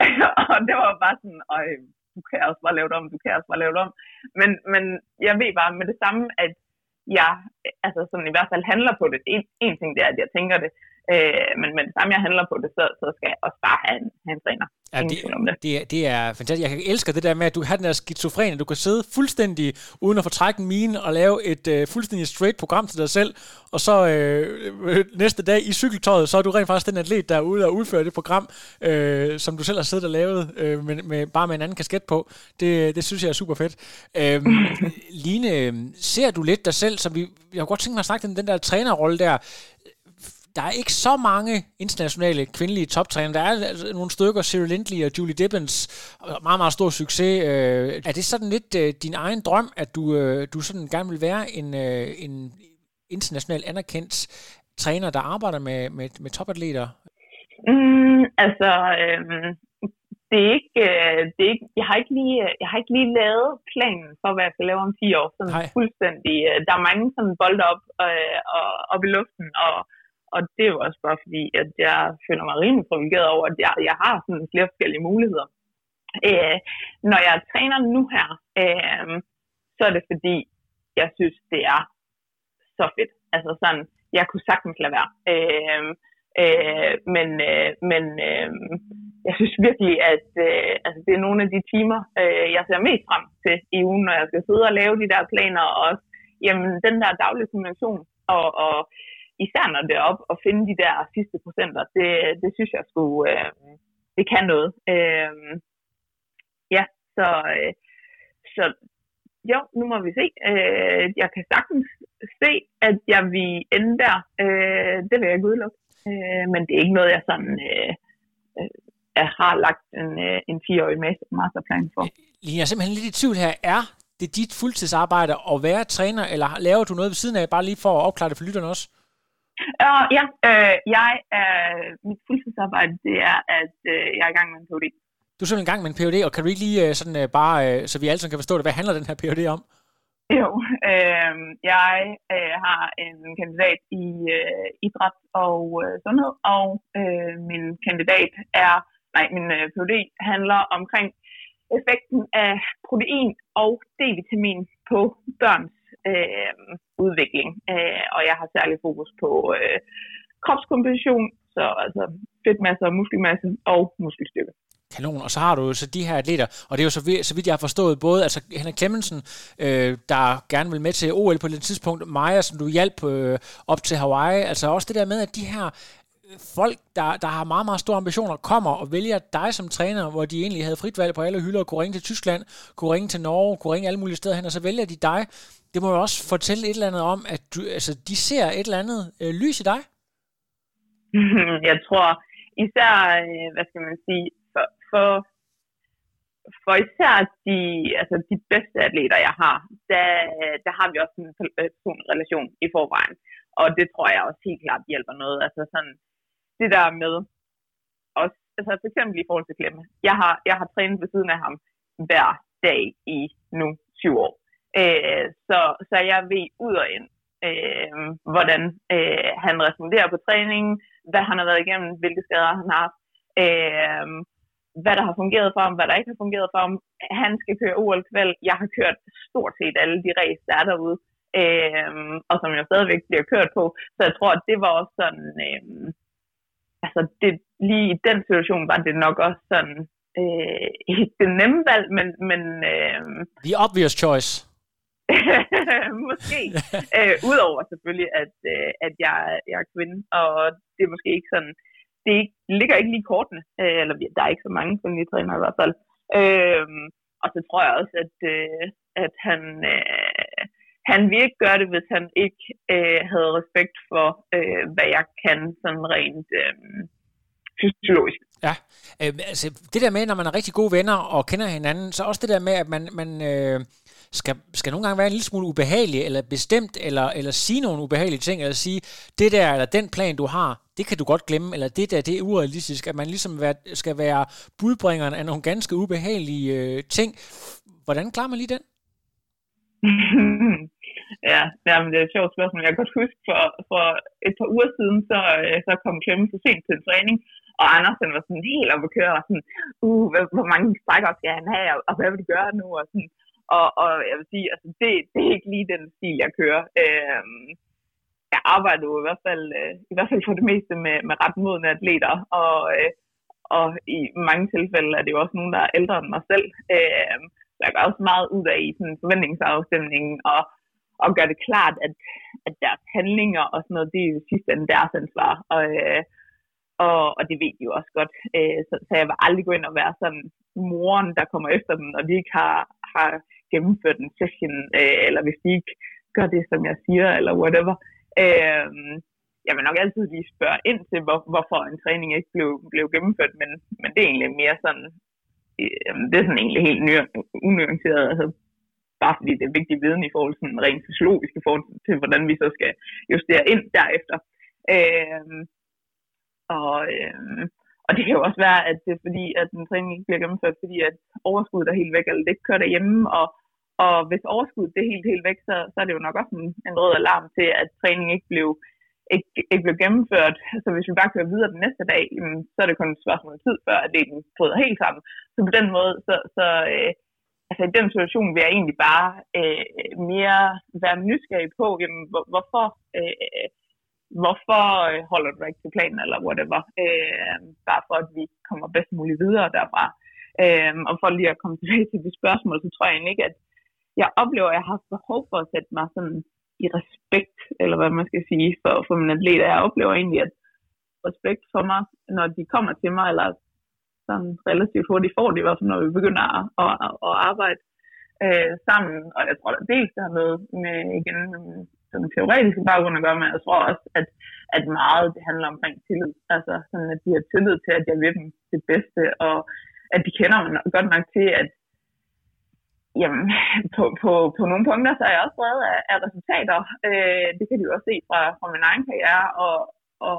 og det var bare sådan, øj, du kan også bare lave det om, du kan også bare lave det om. Men, men jeg ved bare med det samme, at jeg altså sådan i hvert fald handler på det. En, en ting det er, at jeg tænker det, Øh, men det samme, jeg handler på det, så, så skal jeg også bare have en, have en træner. Ja, det, det, er, det er fantastisk. Jeg elsker det der med, at du har den der skizofrene. Du kan sidde fuldstændig uden at få trække en mine og lave et øh, fuldstændig straight program til dig selv. Og så øh, næste dag i cykeltøjet, så er du rent faktisk den atlet, der er ude og udføre det program, øh, som du selv har siddet og lavet, øh, med, med, bare med en anden kasket på. Det, det synes jeg er super fedt. Øh, Line, ser du lidt dig selv, som vi, jeg har godt tænkt mig at snakke om den der trænerrolle der der er ikke så mange internationale kvindelige toptræner. Der er altså nogle stykker, Cyril Lindley og Julie Dibbens, meget, meget stor succes. Øh, er det sådan lidt øh, din egen drøm, at du, øh, du sådan gerne vil være en, en internationalt anerkendt træner, der arbejder med, med, med topatleter? Mm, altså, øh, det er ikke, det er ikke, jeg har ikke lige, jeg har ikke lige lavet planen for, hvad jeg skal lave om 10 år. Sådan Nej. fuldstændig. Der er mange sådan bolde op, øh, og, op i luften, og og det er jo også bare fordi, at jeg føler mig rimelig privilegeret over, at jeg, jeg har sådan flere forskellige muligheder. Øh, når jeg træner nu her, øh, så er det fordi, jeg synes, det er så fedt. Altså sådan, jeg kunne sagtens lade være. Øh, øh, men øh, men øh, jeg synes virkelig, at øh, altså, det er nogle af de timer, øh, jeg ser mest frem til i ugen, når jeg skal sidde og lave de der planer, og også jamen, den der daglige kommunikation, og, og især når det er op og finde de der sidste procenter, det, det synes jeg skulle, øh, det kan noget. Øh, ja, så, øh, så jo, nu må vi se. Øh, jeg kan sagtens se, at jeg vil ende der. Øh, det vil jeg ikke udelukke. Øh, men det er ikke noget, jeg sådan... Øh, øh, jeg har lagt en, øh, en 10-årig masterplan for. Øh, jeg er simpelthen lidt i tvivl her. Er det dit fuldtidsarbejde at være træner, eller laver du noget ved siden af, bare lige for at opklare det for lytterne også? Uh, ja, øh, jeg er, mit fuldtidsarbejde, det er, at øh, jeg er i gang med en PhD. Du er simpelthen i gang med en PhD, og kan du ikke lige øh, sådan øh, bare, øh, så vi alle sammen kan forstå det, hvad handler den her PhD om? Jo, øh, jeg øh, har en kandidat i øh, idræt og øh, sundhed, og øh, min kandidat er, nej, min øh, PhD handler omkring effekten af protein og D-vitamin på børns øh, udvikling. Øh, og jeg har særlig fokus på øh, kropskomposition, så altså fedtmasse og muskelmasse og muskelstyrke. Kanon, og så har du jo så de her atleter, og det er jo så, så vidt jeg har forstået, både altså Henrik Clemmensen, øh, der gerne vil med til OL på et tidspunkt, Maja, som du hjalp øh, op til Hawaii, altså også det der med, at de her folk, der, der har meget, meget store ambitioner, kommer og vælger dig som træner, hvor de egentlig havde frit valg på alle hylder, kunne ringe til Tyskland, kunne ringe til Norge, kunne ringe alle mulige steder hen, og så vælger de dig. Det må jo også fortælle et eller andet om, at du, altså, de ser et eller andet øh, lys i dig. Jeg tror især, øh, hvad skal man sige, for, for, for især de, altså de bedste atleter, jeg har, der, der har vi også en øh, personlig relation i forvejen. Og det tror jeg også helt klart hjælper noget. Altså sådan, det der med, også, altså for eksempel i forhold til Klemme. Jeg har, jeg har trænet ved siden af ham hver dag i nu syv år. Øh, så, så jeg ved ud og ind, øh, hvordan øh, han responderer på træningen, hvad han har været igennem, hvilke skader han har haft, øh, hvad der har fungeret for ham, hvad der ikke har fungeret for ham. Han skal køre ol kvæld. Jeg har kørt stort set alle de race, der er derude, øh, og som jeg stadigvæk bliver kørt på. Så jeg tror, at det var også sådan... Øh, altså det, lige i den situation var det nok også sådan øh, ikke det nemme valg, men... men øh, The obvious choice. måske. øh, Udover selvfølgelig, at, øh, at jeg, jeg er kvinde, og det er måske ikke sådan... Det ikke, ligger ikke lige kortene, øh, eller der er ikke så mange kvindelige trænere i hvert fald. Øh, og så tror jeg også, at, øh, at han... Øh, han ville ikke gøre det, hvis han ikke øh, havde respekt for, øh, hvad jeg kan sådan rent øh, fysiologisk. Ja, øh, altså det der med, når man er rigtig gode venner og kender hinanden, så også det der med, at man, man øh, skal, skal nogle gange være en lille smule ubehagelig, eller bestemt, eller, eller sige nogle ubehagelige ting, eller sige, det der, eller den plan, du har, det kan du godt glemme, eller det der, det er urealistisk, at man ligesom skal være budbringeren af nogle ganske ubehagelige øh, ting. Hvordan klarer man lige den? ja, men det er et sjovt spørgsmål. Jeg kan godt huske, for, for et par uger siden, så, øh, så kom Klemme så sent til en træning, og Andersen var sådan helt oppe at køre, og sådan, uh, hvor, hvor mange strækker skal han have, og, og hvad vil du gøre nu, og sådan, og, og jeg vil sige, altså det, det er ikke lige den stil, jeg kører. Øhm, jeg arbejder jo i hvert fald, øh, i hvert fald for det meste med, med ret modne atleter, og, øh, og i mange tilfælde er det jo også nogen, der er ældre end mig selv. Øh, jeg gør også meget ud af i sådan forventningsafstemningen, og, og gør det klart, at, at deres handlinger og sådan noget, det er jo sidste ende deres ansvar. Og, øh, og, og det ved de jo også godt. Øh, så, så jeg vil aldrig gå ind og være sådan moren, der kommer efter dem, når de ikke har, har gennemført en session, øh, eller hvis de ikke gør det, som jeg siger, eller whatever. Øh, jeg vil nok altid lige spørge ind til, hvor, hvorfor en træning ikke blev, blev gennemført, men, men det er egentlig mere sådan, øh, det er sådan egentlig helt ny- unuanceret, altså, bare fordi det er vigtig viden i forhold til sådan rent fysiologisk i forhold til, hvordan vi så skal justere ind derefter. Øh, og, øh, og det kan jo også være, at det er fordi, at en træning ikke bliver gennemført, fordi at overskuddet er helt væk, eller det ikke kører derhjemme, og, og hvis overskuddet det er helt, helt væk, så, så er det jo nok også en, en rød alarm til, at træningen ikke blev, ikke, ikke blev gennemført. Så hvis vi bare kører videre den næste dag, så er det kun et spørgsmål om tid, før at det ikke bryder helt sammen. Så på den måde, så, så øh, altså i den situation vil jeg egentlig bare øh, mere være nysgerrig på, jamen, hvor, hvorfor, øh, hvorfor øh, holder du ikke til planen, eller whatever. Øh, bare for, at vi kommer bedst muligt videre derfra. Øh, og for lige at komme tilbage til de spørgsmål, så tror jeg egentlig ikke, at jeg oplever, at jeg har haft behov for at sætte mig sådan i respekt, eller hvad man skal sige, for, for mine atleter. Jeg oplever egentlig, at respekt for mig, når de kommer til mig, eller sådan relativt hurtigt får det, i hvert fald når vi begynder at, at, at arbejde øh, sammen. Og jeg tror, at dels det har noget med igen sådan en teoretisk baggrund at gøre, med, jeg tror også, at, at meget det handler omkring tillid. Altså sådan, at de har tillid til, at jeg vil dem det bedste, og at de kender mig godt nok til, at jamen, på, på, på nogle punkter, så er jeg også drevet af, af resultater. Øh, det kan de jo også se fra, fra min egen karriere, og, og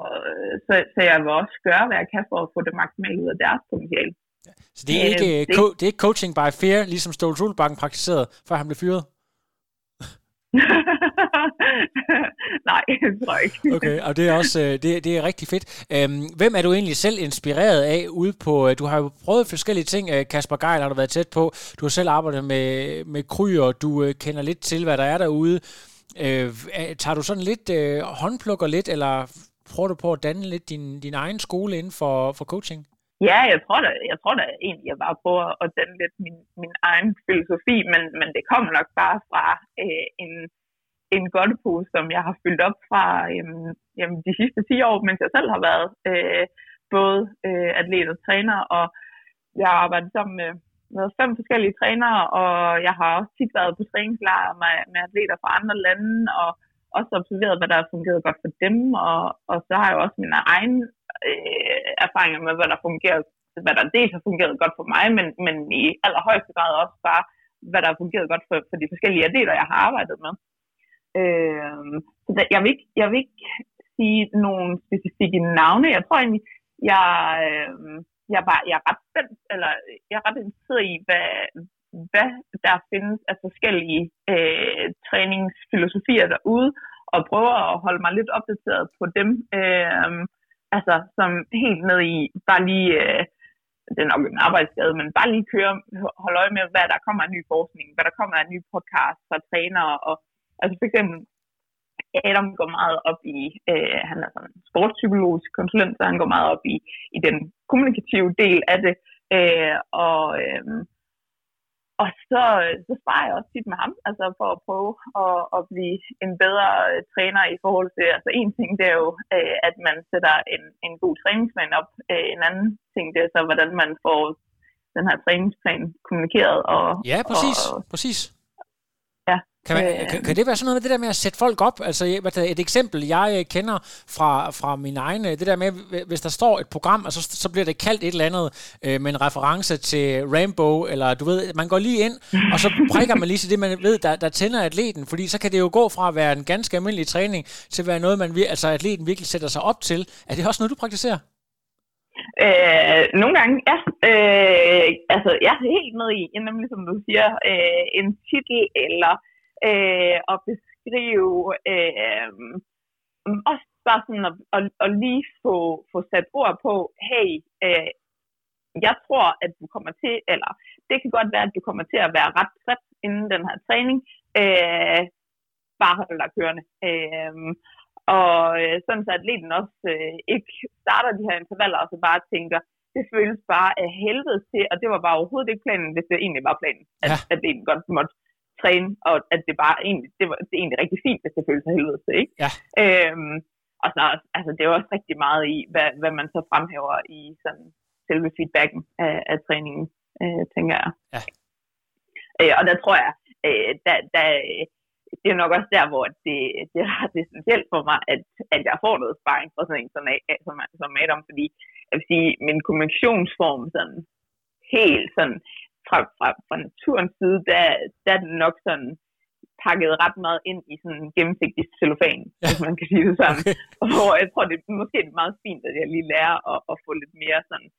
så, så jeg vil også gøre, hvad jeg kan for at få det maksimalt ud af deres potentiale. Så det er, ikke, øh, det, det er ikke coaching by fear, ligesom Ståle Solbakken praktiserede, før han blev fyret? Nej, det tror jeg ikke. Okay, og det er også øh, det, det er rigtig fedt. Øhm, hvem er du egentlig selv inspireret af ude på, øh, du har jo prøvet forskellige ting, øh, Kasper Geil har du været tæt på, du har selv arbejdet med, med kryer, du kender lidt til, hvad der er derude. Øh, tager du sådan lidt, øh, håndplukker lidt, eller prøver du på at danne lidt din, din egen skole inden for, for coaching? Ja, jeg tror da, jeg tror da egentlig, jeg bare prøver at danne lidt min, min egen filosofi, men, men det kommer nok bare fra øh, en, en godtepose, som jeg har fyldt op fra øh, jamen, de sidste 10 år, mens jeg selv har været øh, både øh, atlet og træner, og jeg har arbejdet sammen med, med fem forskellige trænere, og jeg har også tit været på træningslejre med, med atleter fra andre lande, og også observeret, hvad der har fungeret godt for dem, og, og så har jeg også min egen øh, erfaringer med, hvad der fungerer, hvad der dels har fungeret godt for mig, men, men i allerhøjeste grad også bare, hvad der har fungeret godt for, for de forskellige atleter, jeg har arbejdet med. Øh, så der, jeg, vil ikke, jeg vil ikke sige nogle specifikke navne. Jeg tror egentlig, jeg, øh, jeg, er bare, jeg er ret spændt, eller jeg er ret interesseret i, hvad, hvad der findes af forskellige øh, træningsfilosofier derude, og prøver at holde mig lidt opdateret på dem. Øh, altså, som helt ned i bare lige, øh, det er nok en arbejdsskade, men bare lige køre, holde øje med, hvad der kommer af ny forskning, hvad der kommer af ny podcast fra trænere, og altså for eksempel Adam går meget op i, øh, han er sådan en sportspsykologisk konsulent, så han går meget op i, i den kommunikative del af det, øh, og øh, og så, så sparer jeg også tit med ham, altså for at prøve at, at blive en bedre øh, træner i forhold til, altså en ting det er jo, øh, at man sætter en, en god træningsplan op. Øh, en anden ting det er så, hvordan man får den her træningsplan kommunikeret. Og, ja, præcis, og, præcis. Kan, man, øh, kan, kan det være sådan noget med det der med at sætte folk op? Altså et eksempel, jeg øh, kender fra, fra min egen, øh, det der med, hvis der står et program, og så, så bliver det kaldt et eller andet øh, med en reference til Rainbow, eller du ved, man går lige ind, og så prikker man lige til det, man ved, der, der tænder atleten, fordi så kan det jo gå fra at være en ganske almindelig træning, til at være noget, man, altså atleten virkelig sætter sig op til. Er det også noget, du praktiserer? Øh, nogle gange, ja. Øh, altså, jeg er helt med i, nemlig som du siger, øh, en titel eller øh, og beskrive øh, også bare sådan at, at, at lige få, få sat ord på, hey, øh, jeg tror, at du kommer til, eller det kan godt være, at du kommer til at være ret træt inden den her træning. Øh, bare hold dig kørende. Øh, og øh, sådan så atleten også øh, ikke starter de her intervaller, og så bare tænker, det føles bare af helvede til, og det var bare overhovedet ikke planen, hvis det egentlig var planen, at Ja. atleten godt måtte træne, og at det bare egentlig, det var, det er egentlig rigtig fint, hvis det føles af helvede til, ikke? Ja. Øhm, og så, altså, det er også rigtig meget i, hvad, hvad man så fremhæver i sådan selve feedbacken af, af træningen, øh, tænker jeg. Ja. Øh, og der tror jeg, øh, der, der, det er nok også der, hvor det, det er ret essentielt for mig, at, at jeg får noget sparring fra sådan en som, som, som Adam, fordi jeg vil sige, min kommunikationsform sådan helt sådan fra, fra, fra naturens side, der, der er den nok sådan pakket ret meget ind i sådan en gennemsigtig cellofan, Ja. hvis man kan sige det sådan. Okay. Og jeg tror, det er måske meget fint, at jeg lige lærer at, at få lidt mere sådan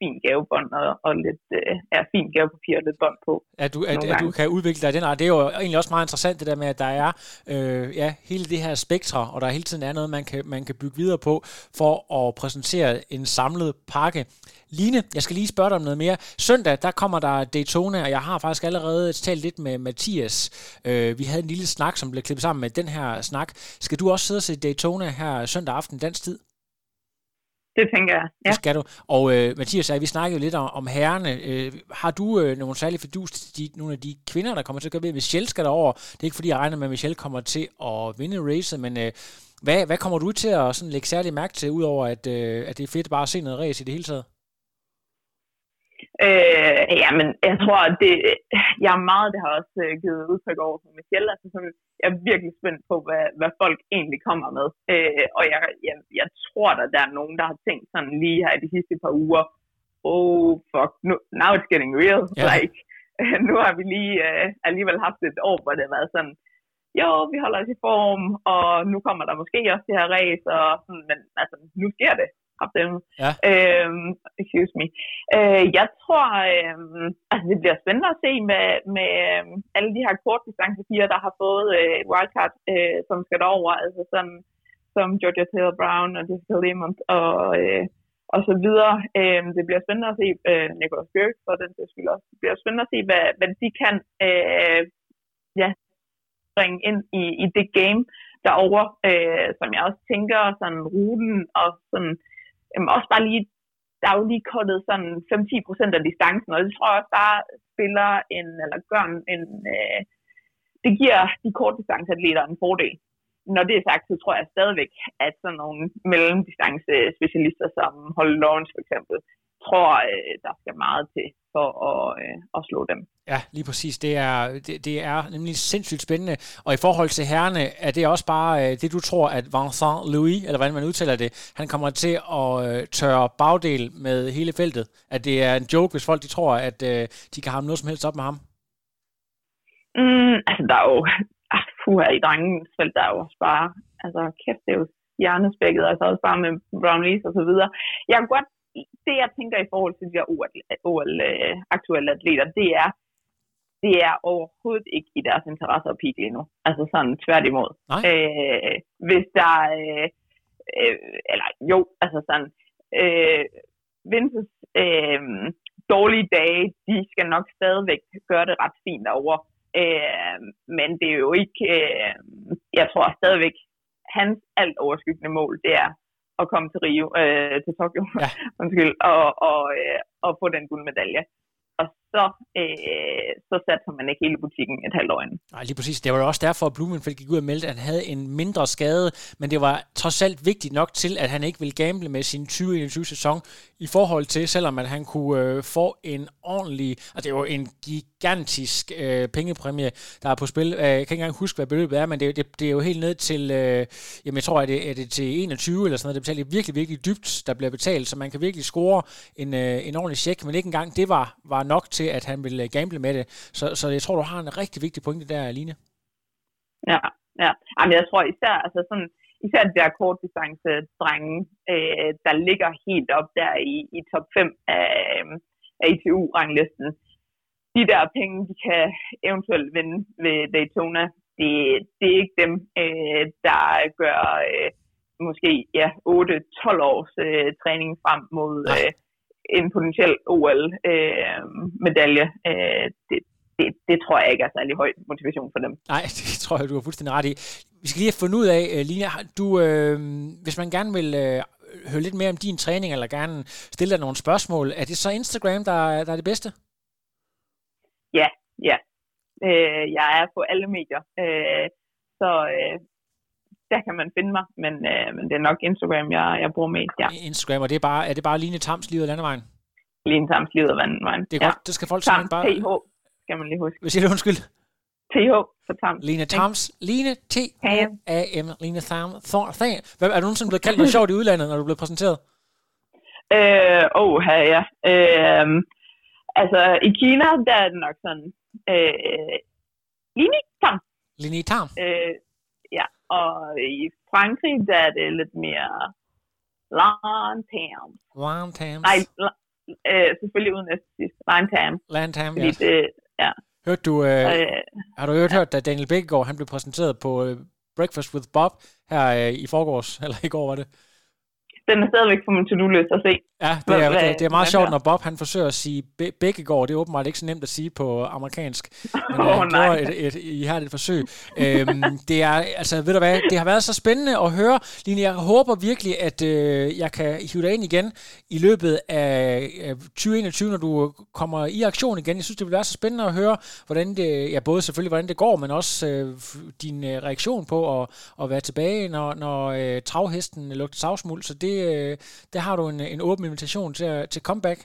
fin gavebånd og, og lidt øh, ja, fin gavepapir og lidt bånd på. At du, at, at du kan udvikle dig den art. Det er jo egentlig også meget interessant, det der med, at der er øh, ja, hele det her spektre, og der hele tiden er noget, man kan, man kan bygge videre på, for at præsentere en samlet pakke. Line, jeg skal lige spørge dig om noget mere. Søndag, der kommer der Daytona, og jeg har faktisk allerede talt lidt med Mathias. Øh, vi havde en lille snak, som blev klippet sammen med den her snak. Skal du også sidde og se Daytona her søndag aften dansk tid? Det tænker jeg. Ja. Det skal du. Og øh, Mathias, vi snakkede lidt om, om herrene. Øh, har du øh, nogle særlige fordus til de, nogle af de kvinder, der kommer til at gøre ved? Michelle skal derover. Det er ikke fordi, jeg regner med, at Michelle kommer til at vinde racet, men øh, hvad, hvad kommer du til at sådan, lægge særlig mærke til, udover at, øh, at det er fedt bare at se noget race i det hele taget? Øh, ja, men jeg tror, at det, jeg er meget, det har også øh, givet udtryk over for Michelle. Altså, sådan, jeg er virkelig spændt på, hvad, hvad folk egentlig kommer med. Øh, og jeg, jeg, jeg tror, at der er nogen, der har tænkt sådan lige her i de sidste par uger, oh fuck, nu, now it's getting real. Ja. Like, nu har vi lige øh, alligevel haft et år, hvor det har været sådan, jo, vi holder os i form, og nu kommer der måske også det her race, og sådan, men altså, nu sker det. Dem. Ja. Øhm, excuse me. Øh, jeg tror, øh, altså det bliver spændende at se med, med øh, alle de her kortdistancepiger, der har fået øh, wildcard, øh, som skal derover, altså sådan som Georgia Taylor Brown og Jessica Lemont og, øh, og så videre. Øh, det bliver spændende at se øh, Nicholas Bjørk for den sags skyld også. Det bliver spændende at se, hvad, hvad de kan øh, ja, bringe ind i, i det game derovre, øh, som jeg også tænker, sådan ruten og sådan, Jamen også bare lige, der er jo lige kuttet sådan 5-10 procent af distancen, og det tror jeg også bare spiller en, eller gør en, en øh, det giver de kortdistanceatleter en fordel. Når det er sagt, så tror jeg stadigvæk, at sådan nogle mellemdistance-specialister som Holly Lawrence for eksempel, tror, øh, der skal meget til for at, øh, at slå dem. Ja, lige præcis. Det er, det, det er nemlig sindssygt spændende. Og i forhold til herrene, er det også bare øh, det, du tror, at Vincent Louis, eller hvordan man udtaler det, han kommer til at øh, tørre bagdel med hele feltet? At det er en joke, hvis folk de tror, at øh, de kan have noget som helst op med ham? Mm, altså, der er jo... Ah, puha, i drengens felt, der er jo også bare... Altså, kæft, det er jo hjernespækket, altså også bare med Brown Lees og så videre. Jeg kan godt... Det, jeg tænker i forhold til de der OL-aktuelle atleter, det er, det er overhovedet ikke i deres interesse at peak lige nu. Altså sådan tværtimod. Nej. Øh, hvis der... Øh, øh, eller jo, altså sådan... Øh, Vinces øh, dårlige dage, de skal nok stadigvæk gøre det ret fint derovre. Øh, men det er jo ikke, øh, jeg tror stadigvæk, hans alt overskyggende mål, det er at komme til Rio, øh, til Tokyo, Ja. undskyld, og, og, øh, og få den guldmedalje. Og så, øh, så satte man ikke hele butikken et halvt år inden. Nej, lige præcis. Det var jo også derfor, at Blumenfeldt gik ud og meldte, at han havde en mindre skade, men det var trods alt vigtigt nok til, at han ikke ville gamble med sin 2021-sæson i forhold til, selvom at han kunne øh, få en ordentlig, og det var en gigantisk øh, pengepræmie, der er på spil. Øh, jeg kan ikke engang huske, hvad beløbet er, men det, det, det er jo helt ned til, øh, jamen jeg tror, at det er det til 21 eller sådan noget, det betaler virkelig, virkelig dybt, der bliver betalt, så man kan virkelig score en, øh, en ordentlig check, men ikke engang det var, var nok til, at han ville øh, gamble med det. Så, så jeg tror, du har en rigtig vigtig pointe der, Line. Ja, ja. Jamen, jeg tror især, altså sådan, især de der kortdistance drenge, øh, der ligger helt op der i, i top 5 af, af ITU-ranglisten. De der penge, de kan eventuelt vinde ved Daytona, det, det er ikke dem, øh, der gør øh, måske ja, 8-12 års øh, træning frem mod øh, en potentiel OL-medalje. Øh, det, det, det tror jeg ikke er særlig høj motivation for dem. Nej, det tror jeg, du har fuldstændig ret i. vi skal lige have fundet ud af, uh, Line, du, uh, hvis man gerne vil uh, høre lidt mere om din træning, eller gerne stille dig nogle spørgsmål, er det så Instagram, der, der er det bedste? Ja, ja. Øh, jeg er på alle medier, øh, så øh, der kan man finde mig, men, øh, men det er nok Instagram, jeg, jeg bruger mest, ja. Instagram, og det er bare, er det bare Line Tams, Livet af Landevejen? Line Tams, Livet af Landevejen, Det er ja. godt, det skal folk simpelthen bare... TH, skal man lige huske. Hvad siger du, undskyld? TH for Tams. Line Tams, Line T A M Line Tham, Thor, Tham. Hvad, er du nogensinde blevet kaldt noget sjovt i udlandet, når du blevet præsenteret? Øh, oh, her, ja. Øh, altså, i Kina, der er det nok sådan, øh, Line Tam. Line Tam? Øh, og i Frankrig, der er det lidt mere Lantam. Lantam. Nej, øh, selvfølgelig uden at sidst. Lantam. Lantam, ja. det, ja. Hørte du, øh, Øh, har du hørt, hørt, at Daniel Bækkegaard, han blev præsenteret på øh, Breakfast with Bob her øh, i forgårs, eller i går var det? Den er stadigvæk på min to-do-liste at se. Ja, det er, Hvad- det, det er meget sjovt, når Bob han forsøger at sige Bæ- Bækkegaard. Det er åbenbart ikke så nemt at sige på amerikansk. Men oh, han nej. gjorde et, et, et ihærdigt forsøg. øhm, det er, altså, ved du hvad, det har været så spændende at høre. Line, jeg håber virkelig, at øh, jeg kan hive dig ind igen i løbet af, af 2021, når du kommer i aktion igen. Jeg synes, det vil være så spændende at høre, hvordan det, ja, både selvfølgelig, hvordan det går, men også øh, din øh, reaktion på at, at være tilbage, når, når øh, travhesten lugter savsmuld. Så det, øh, der har du en, en åben invitation til, til comeback.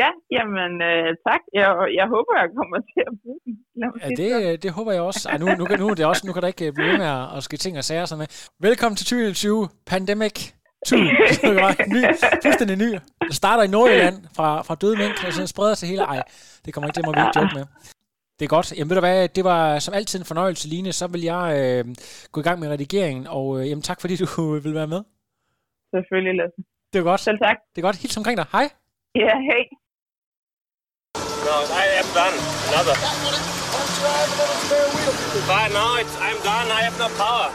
Ja, jamen øh, tak. Jeg, jeg håber, jeg kommer til at bruge den. Ja, sige sådan. det, det håber jeg også. Ej, nu, nu, kan- nu, er det også, nu kan der ikke blive ved med at, at ske ting og sager sådan med. Velkommen til 2020 Pandemic 2. Det var ny, fuldstændig ny. Det starter i Nordjylland fra, fra døde mink, og så spreder sig hele. Ej, det kommer ikke, det må vi ikke joke med. Det er godt. Jamen ved du hvad, det var som altid en fornøjelse, Line. Så vil jeg øh, gå i gang med redigeringen, og øh, jamen, tak fordi du vil være med. Selvfølgelig, Lasse. Det er godt. Selv tak. Det er godt. Hils omkring dig. Hej. Ja, hej. No, I am done. Another. But no, it's, I'm done. I have no power.